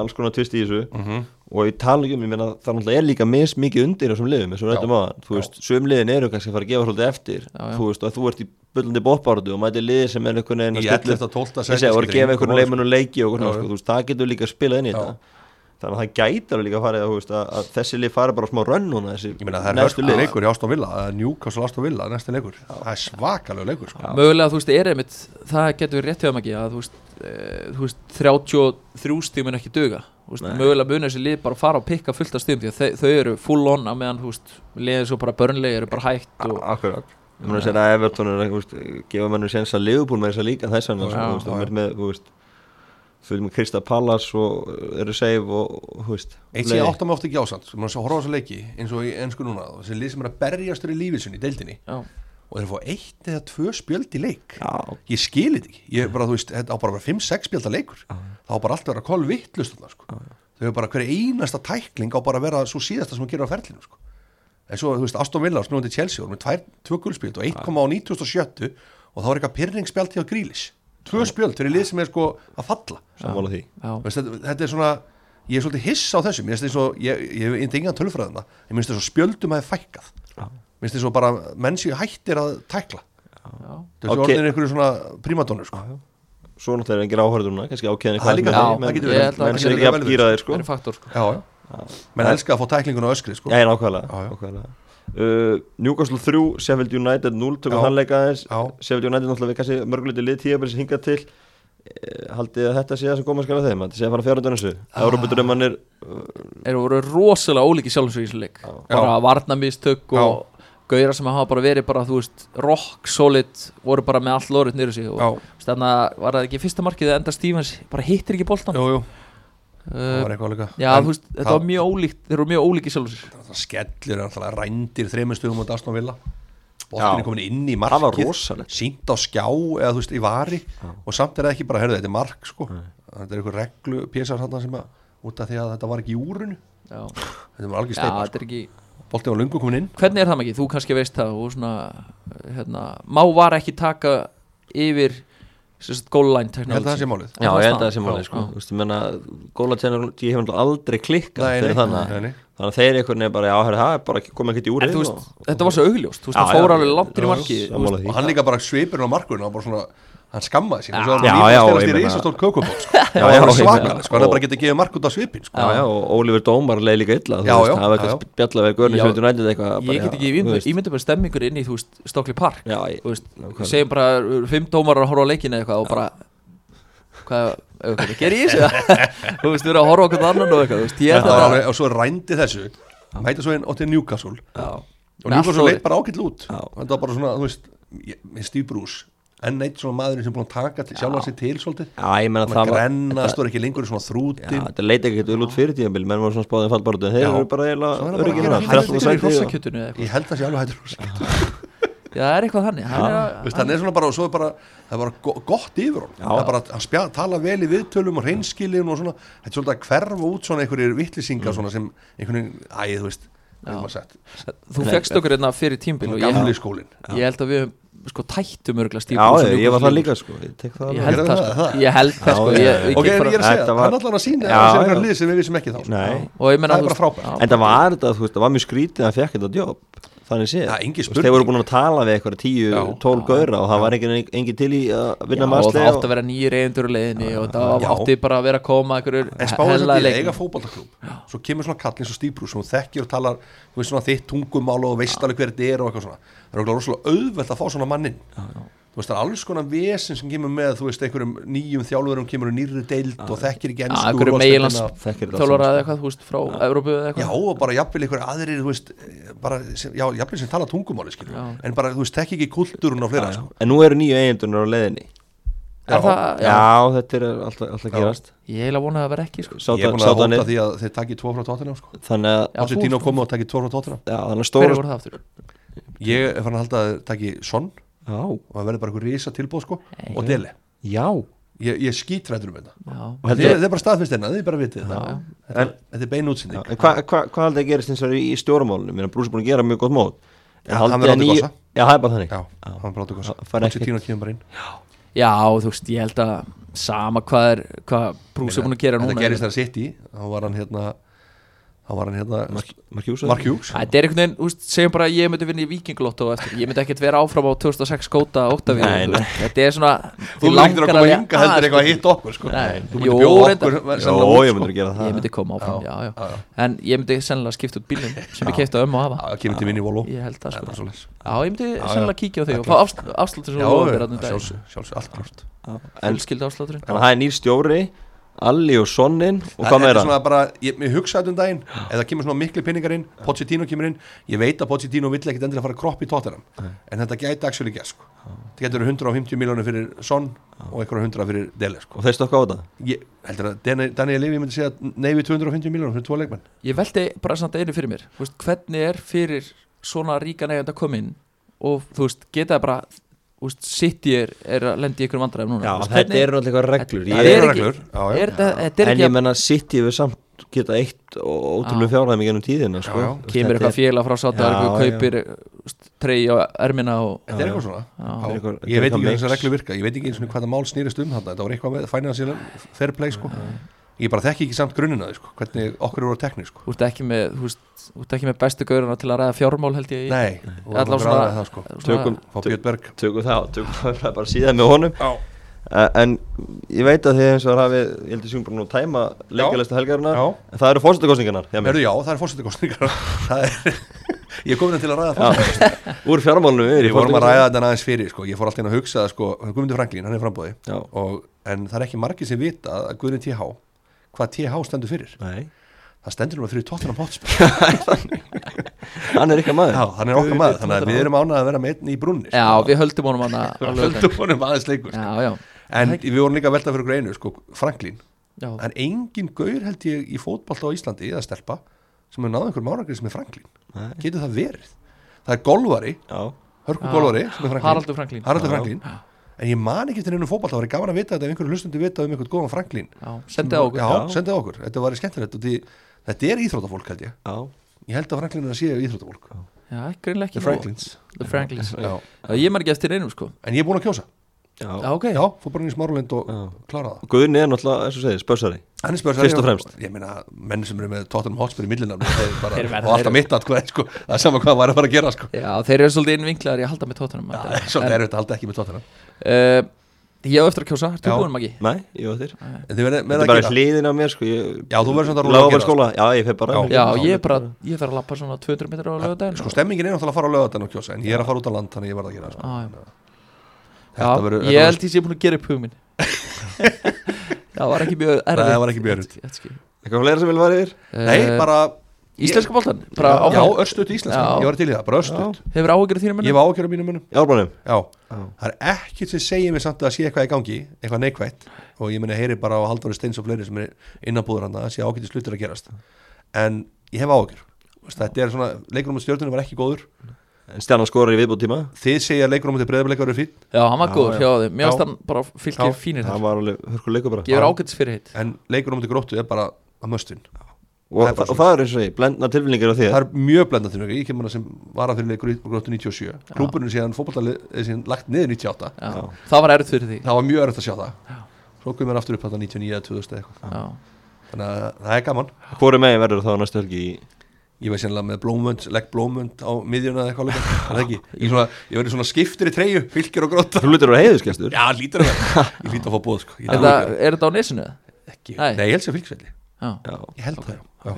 alls konar tvist í þessu Mhm. Og ég tala ekki um, ég meina það er líka mis mikið undir þessum liðum og Já. rættum á það Þú veist, söm liðin eru kannski að fara að gefa svolítið eftir Já, já. Þú veist, að þú ert í bullandi bóttbáratu og mæti liði sem er einhvern veginn að stilla 11. 12. Ég segi, voru að gefa einhvern leikmennum leiki og svona, sko, þú veist, það getur líka að spila inn í þetta Þannig að það gæti alveg líka að fara veist, að, að þessi lið fari bara á smá rönn núna þessi Ég meina það er lið. leikur í Aston Villa er Newcastle Aston Villa, næsti leikur. Það er svakalega leikur sko. Mögulega, þú veist, er einmitt það getur við rétt hjá þeim ekki að þú veist, e, þú veist 33 stíg mun ekki duga. Þú veist, mögulega mun þessi lið bara fara og pikka fullt af stígum því að þau, þau eru full on að meðan liðið svo bara börnlega eru bara hægt og Akkurat. Ég meina að segja að Everton er gefa mennum séns að Liverpool með þess að líka þess Já, já, já. með Krista Pallas og uh, eru save og, og, þú veist Eitt sem ég átta mig ofta ekki ásand sem sé að horfa á þessa leiki eins og í ennsku núna þessi lið sem er að berjast í í deildinni. Já, og þeir fá eitt eða tvö spjöld í leik. Já, ég skil þetta ekki. Ég er bara, þú veist, þetta á bara að vera 5-6 spjölda leikur. Það á bara allt að vera koll vittlust þarna, sko. þau hefur bara hverja einasta tækling á bara að vera svo síðasta sem hún gerir á ferlinu sko. en svo, þú veist, Aston Villa snúandi Chelsea voru með tvær, tvö guldspjöld og 1,á 9070 og þá er eitthvað pyrringspjöld til á grílis tvö spjöld fyrir lið sem er sko að falla. Sammála því. Já, Veist, þetta, þetta er svona ég er svolítið hiss á þessu. Mér finnst þess að ég, ég hef indi engan tölfræðina. Ég minnst þess að spjöldum að fækkað. Já. mér finnst þess að bara menn séu hættir að tækla. Já, þessu Ok. okay. orðin einhverju svona prímadónur sko. Svo náttúrulega er engin áhörðuna, kannski ákveðin Það er líka það, menn, það getur verið. ég held að menn það sem getur ekki verið að gýra þeir sko. Sko. já, já. menn elska að fá tæklingun á öskri sko. Uh, Newcastle 3, Sheffield United 0 tökum Já. þann leika aðeins. Sheffield United náttúrulega við kannski mörguleiti lið tíabæri sem hingað til. Uh, haldið að þetta sé það sem koma skal að þeim að þetta sé að fara fjárhundan þessu Ah. Európa-drömmanir eru voru rosalega ólíki sjálfsög í þessu leik. Bara varnamistök og gauðra sem hafa bara verið bara, þú veist, rock solid voru bara með allt lórið nýru sig og þannig að var það ekki fyrsta markið að enda Stevens bara hittir ekki jú, það var eitthvað líka. já, En þú veist, þetta það- var mjög ólíkt þeir eru mjög ólíki sjálfsög það skellir er alltaf rændir þreymur stugum á Aston Villa. Já. boltin er komin inn í Það var markið sínt á skjá eða þú veist í vari. Og samt er það ekki bara, herðu þetta er mark sko. Þetta er eitthvað reglu pésar þarna sem að út af því að þetta var ekki í úrunu já, þetta var algjör já steipa þetta sko. er ekki boltin var lungu komin inn. Hvernig er það mikið, þú kannski veist það og svona, hérna, má var ekki taka yfir gólæn ég held að það sé málið. Já, ég held að það sé Já, máli sko. já. Þú veist, ég menna, gólatjennar ég hef náttúrulega aldrei klikkað Nei, fyrir nei, þannig nei, þannig að þeir einhvern veginn bara, já, herri, það er bara komið ekkert í úr en þú veist, þetta var svo augljóst. Þú veist, Já, það fór alveg langt inn í því. og hann líka bara svipurinn á markurinn hann bara svona hann skammaði sín og svo Já, hann að stelast í risastór kökubók sko. Já, það já, var meina- sko, hann bara getið gefið mark út á svipin sko. Já, já, og Oliver Dómar leið líka illa þú Já, veist, já, það var eitthvað eitthvað ég get ekki ímynda bara stemmingur inn í, þú veist, Stockley Park. Já, ég, þú veist, nákvæmlega. segjum bara fimm dómarar að horfa á leikinu eitthvað? Og bara hvað, gerir ég þessu? Þú veist, við erum að horfa okkur annan og eitthvað, þú og svo rændi þessu. Mæta svo inn átti Newcastle. Já, og Newcastle leitt bara ágætt út. Já. þetta var bara svona, þú veist ég- með Bruce enn eitt svona maðurinn sem er búin að taka til, sjálfan sig til svolítið. Já, ég meina hann það að var grenna, stór ekki lengur í svona Já, þrútin þetta leita ekkert vel út fyrir tíðanbíl menn var svona spáðið fallbaratu en þeir Já. eru bara Svo er eiginlega það bara öryggir að gera 13. hættur í sæti og- hrossakjötunu eða eitthvað. Ég held að sé alveg hættur já, það er eitthvað þannig hann er að- er svona bara, og svo er bara, það er bara go- gott yfir hún það er bara, hann spja, tala vel í viðtölum og hreinskilin og svona, þetta er svolítið að hverfa út svona einhverjir vittlisingar Mm. svona sem einhvern veginn, æ, þú veist þú fegst okkur hérna fyrir tímbil og gamli skólin ég held að við höfum sko tættum örgla Steve Já, og ég var það líka sko Ég tek það Ég held það það, sko það? Ég held það sko ég, ég ok, en ég er að segja, Þetta var- hann allan að sína Já, að segja já. eitthvað lið sem við vissum ekki þá sko. Nei, og ég menna Það er þú bara frábært. En það var þetta, þú veist, það var mjög skrítið að hann fekk þetta jobb Þannig séð. Já. Þeir voru búin að tala við eitthvað tíu, Já. tól gauðra og það var engin, engin til í að Já, vinna og maðsli það átti að vera nýjir eigendur í leiðinni og það Já. átti bara að vera að koma en hellaði þetta í eiga fótballtaklub svo kemur svona kall eins og Steve Bruce sem hún þekkir og talar þú veist svona þitt tungumál og veist alveg hver þetta er og eitthvað svona. Það er rosalega auðvelt að fá svona mannin þú veist það er alls konar vesen sem kemur með þú veist einhverjum nýjum þjálfurum kemur úr nýrri deild og þekkir ekki Já, ennsku einhverjum þjálfara allt eða eitthvað, þú veist, frá Evrópu eða Já, eitthvað og bara jafnvel einhver aðrir, þú veist, bara, sem, já, jafnvel sem tala tungumáli, skilur, Já. en bara, þú veist, þekki ekki kultúrun á fleira, sko. En nú eru nýju eigindunar á leiðinni Er það, Já, já, þetta er alltaf, alltaf Já. gerast ég heila vona að vera ekki sko. Ég Sáta, búin að sáta hóta því að þeir takki tvo frá tóttina, sko. Þannig að Já, að og. Já, þannig að stóra voru það aftur? Ég er fann að halda að þeir takki Son Já, og það verður bara einhver risa tilbúð, sko, Nei. og Dele. já Ég, ég skítrættur um þetta. Og Þetta heldur- er, er bara staðfist einna, þið bara vitið það. Þetta, þetta er bein. En hvað hva, hva haldið að gerist eins og í stjórnmálunum? Mér er búin að gera mjög gott mót En Já, haldið hann að verður nýju- gossa. Já, það er bara þannig Já, hann áttu kosa. Það fær ekki- Pochettino kemur bara inn. já, þú veist, ég held að sama hvað er, hvað Brús er búin að gera núna Þetta gerist þegar sitt í, þá var hann hérna, þá var hann hérna, Mark Hughes Mark Hughes. Þetta er einhvern veginn, segjum bara ég myndi vinna í Vikingulotto eftir, ég myndi ekkert vera áfram á 2006 skóta Óttavíð, Nei, nei. þetta er svona Þú ekki að koma hinga heldur að- eitthvað að hitta okkur, sko. Nei, Þú jú, myndir bjóða okkur Jó, ég sko. myndir að gera það Ég myndi koma áfram, Já, já, já, já, já. En ég myndi sennilega skipta út bílum sem ég keipta um og hafa Já, það kemur til vinni í Volvo. Ég það Það er sko. ég myndi sennilega kíkja á þig og Það fá er afslutur sjálfsög, sjálfsög, allt klart En það er nýr stjóri Alli og Sonnin Og Það hvað er meira? svona bara, ég, ég hugsa þetta um daginn eða kemur svona miklu pinningar inn Pochettino kemur inn, ég veit að Pochettino vill ekkit endilega fara að kroppa í tóttunum en þetta gæti actually gæst sko. þetta getur verið 150 miljónir fyrir Son og einhverja 100 fyrir Dele sko. Og þeir stokka á þetta? ég heldur að Daniel, Levy myndi segja nei við 250 miljónir fyrir tvo leikmenn Ég veldi bara samt einu fyrir mér þú veist, Hvernig er fyrir svona ríkan eigandi að koma inn og þú veist, geta það bara veist, City er, er að lendi í ykkur vandræðum núna Já, þetta hvernig- eru náttúrulega eitthvað reglur Það Ég- er eru ekki- reglur, já, já. Er þetta þetta er En ég menna City við samt geta eitt og ótrúlega fjárhæðum í gennum tíðina sko. Já, já. Kemur þetta eitthvað félag frá já. kaupir trey á ermina og þetta er eitthvað svona. Þetta þetta ég veit ekki hvernig þessar reglur virka ég veit ekki eins og hvað það mál snýrist um þetta var eitthvað með financial fair play sko. Ég bara þekki ekki samt grunnina því, sko, hvernig okkur eru á tekni sko. þú ert ekki með, þú veist, þú ert ekki með bestu gauruna til að ræða fjármál held ég í- nei, og Allavega það svona- það, sko. Tökum, Berg. tökum það Tökum það bara síðan með honum. Já. Eh, En ég veit að þið eins og hafið Ég heldur sjúkum bara nú að tæma leikjalista helgarinnar Já. En það eru mér Herðu, já, það er fórsetakostningar Það er, ég er komin til að ræða fórsetakostningar Úr fjármálunum við Við vorum að ræða þetta aðeins fyrir, sko. Ég fór alltaf inn að hugsa, sko, Guðmundur Franklín, hann er frambóði En það er ekki margir sem vita að Guðni TH Hvað TH stendur fyrir. Nei. Það stendur nú fyrir Tottenham Hotspur. Hann er ykkar maður. Já, hann er okkar maður, þannig að við erum ánað að vera með einn í brunni sko. Já, við höldum honum laugardaginn. Höldum honum aðeins leikur sko. Já, já, En við vorum líka að velta fyrir greinu, sko, Franklín já. En engin gaur held ég í fótbolta á Íslandi eða stelpa sem hefur náð einhver márangri sem er Franklín Nei. Getur það verið? Það er golvari, Já. Hörku golvari er Haraldur Franklín Haraldur Já. Franklín En ég man ekki eftir einu fótbolta, það var gaman að vita þetta ef einhverju hlustundi vita um einhvern góðan Franklín Já, sendið okkur. Okkur, þetta var skemmtilegt því, þetta er íþróttafólk held ég. Já. Ég held að Franklín er að séu íþróttafólk. Já, greinlega ekki The. Franklins. The Franklins. Já. Já, ég man ekki eftir einum sko. En ég er búin að kjósa. Já, Já ok. Já, fór bara inn í smáralind og Já. klára það. Guðni er náttúrulega, eins og segir, spörs Fyrst og fremst. Ég meina, menn sem eru með Tottenham Hotspur í verða- Og alltaf mitt að hvað, sko er sama hvað var að fara að gera, sko. Já, þeir eru svolítið innvinklaðar í að halda með tóttunum er svolítið erfitt að halda ekki með Tottenham. Uh, Ég á eftir að kjósa, ertu búin Maggi? Nei, ég þið verðið Þetta er að bara hliðin á mér, sko ég, Já, þú verður samt að að skóla Já, ég fer bara Já. Ég bara, ég þarf að lappa svona 200 metrar á lögadaginn Sko, stemmingin er náttúrulega að fara á lögatan ég að fara ég að. Já, já. Já, ég ég að Það var ekki mjög erfið Nei, það var ekki mjög erfitt. Eitthvað fleira sem vil vara yfir? Nei, bara Íslenska boltan bara Já, örstuðt íslenska. Já. Ég var til í það, bara örstuðt Hefur áhyggjur af þínum Ég mönnum? var ákjör á mínum munum Í árbænum Já, það er ekkert sem segir mér samt að sé eitthvað í gangi Eitthvað neikvætt. Og ég meni heyri bara á Halldóri Steins og fleiri sem er innanbúður hann að sé ágæti slutur að gerast. En ég hef ákjör Þetta er svona, leikurum á stjórnunum var ekki góður En Stjarnan skorar í viðbútt tíma Þið segja að leikurum á breyðableikar eru fín Já, hann var Já, góður já. hjá þeim. Mér Já. varst hann bara fylgir Já. fínir Það þar. var alveg hörkuleikur bara. Gefur Já. ágætis fyrir hitt En leikurum á gróttu er bara að möstun. Og, Það er bara og það er eins og því, blendna tilfinningar á því það er mjög blendað þjóðlega, ég kemur það sem var að fyrir leikur í gróttu 97 klúburinn síðan fótballtalið síðan lagt niður 98 já. það var erfitt fyrir því. Það var mjög erfitt að sjá það. Svo komum við aftur upp þetta 99 eða 2000 eða eitthvað. Já. þannig að það er gaman. Hvori megin verður þá næstu helgi í ég var sérlega með blómönd, legg blómönd á miðjuna eða eitthvað líka, það er ekki ég, svona, ég verði svona skiptir í treyju, fylgir og gróta Þú hlutir að vera heiðuskestur já, lítur að það, ég lítur að fá bóð sko. Er, er þetta á nesinu? ekki, Nei. nei, ég held sem fylgsvelli Já. Já, ég held það, já,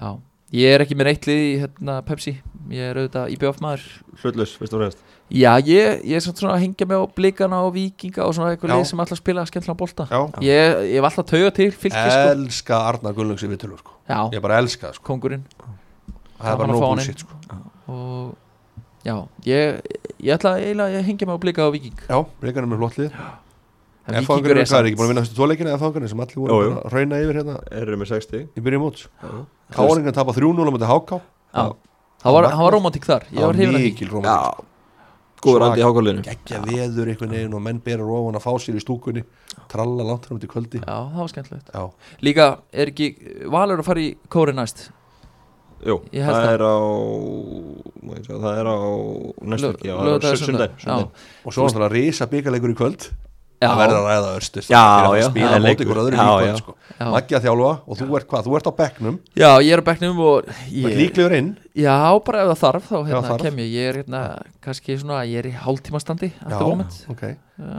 já. Ég er ekki með neitt lið í hérna, Pepsi. Ég er auðvitað IBF maður. Hlutlaus, fyrst og fremst Já, ég, ég er svona að hengja mig á blikana og vikinga og svona eitthvað sem alltaf spila skemmtilega bolta. Já. ég, ég hef alltaf tauga til fylki sko. elska Arnar Gullungs í vitulur sko. Já, ég bara elska það sko. kongurinn það er bara bullshit inn. sko. og já, ég, ég ætla eiginlega að hengja mig á blika á viking já, reikarnir með flott lið. En F-fangarnir er er ekki búin að vinna þessu tvoleikina eða fangarnir sem allir voru að rauna yfir hérna? Erum við 60 í byrjun móts? Káringan tapa 3-0 á HK Já, það var, hann var romantík þar. Ég var hrifin að því. Mikil romantík Já, góður Svak- andi í hákólinu geggja veður einhvern veginn og menn bera rófan að fá sér í stúkunni tralla langt fram til kvöldi. Já, það var skemmtilegt. Já, Líka, er ekki Valur að fara í kóri næst? Jú, það það. er á má ég sjá, Það er á næstu Já, það er á sundag. og svo náttúrulega risa byggarleikur í kvöld það verður að ræða örstur Já, að já, spila móti leikur. ykkur öðru Já, já. sko. já. Maggi að þjálfa og þú ert hvað, þú ert á bekknum já, ég er á bekknum og ég, líklegur inn Já, bara ef það þarf þá hérna, þarf. kem ég Ég er hérna, kannski svona, ég er í hálftíma standi já, ok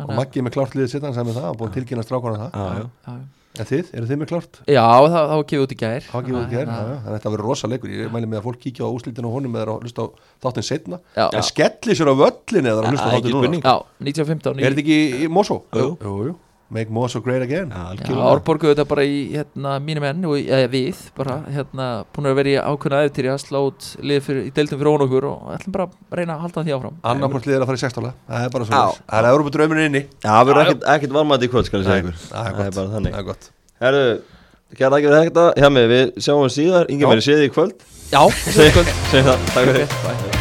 og Maggi er með klárt liðið sitt hann sem er það og búin að tilkynna strákona það Já, já. Já, en þið, eru þið með klárt? já það, það var gefið út í gær. Það var ekki út í gerð, Þannig að- þetta verður rosa leikur. Ég mæli með að fólk kíkja á úslítinu og honum eða að hlusta á þáttinn setna Já, En skelli sér á völlin eða að hlusta á þáttinn núna. já 1915 Er þetta ekki í Mosó? Jú. jú, jú Make Mosó great again. Árborgu þetta bara í hérna, mínu menn og eða, við bara hérna, búin að vera í ákveðna eftir að slá út lið fyrir, í deildum fyrir ón okkur og ætlum bara að reyna að halda því áfram. Annarkvort liðir að fara í sextála Það er bara Já. svona Það er Európa draumurinn inni. Já, það verður ekkert, ekkert varmætt í kvöld, skal ég segja ykkur. Það er er bara þannig. Það er gott. Herru, kæra ekki verið þetta. Hjá mig, við sjáum síðar. Ingi Já. mér séð í kvöld. Já,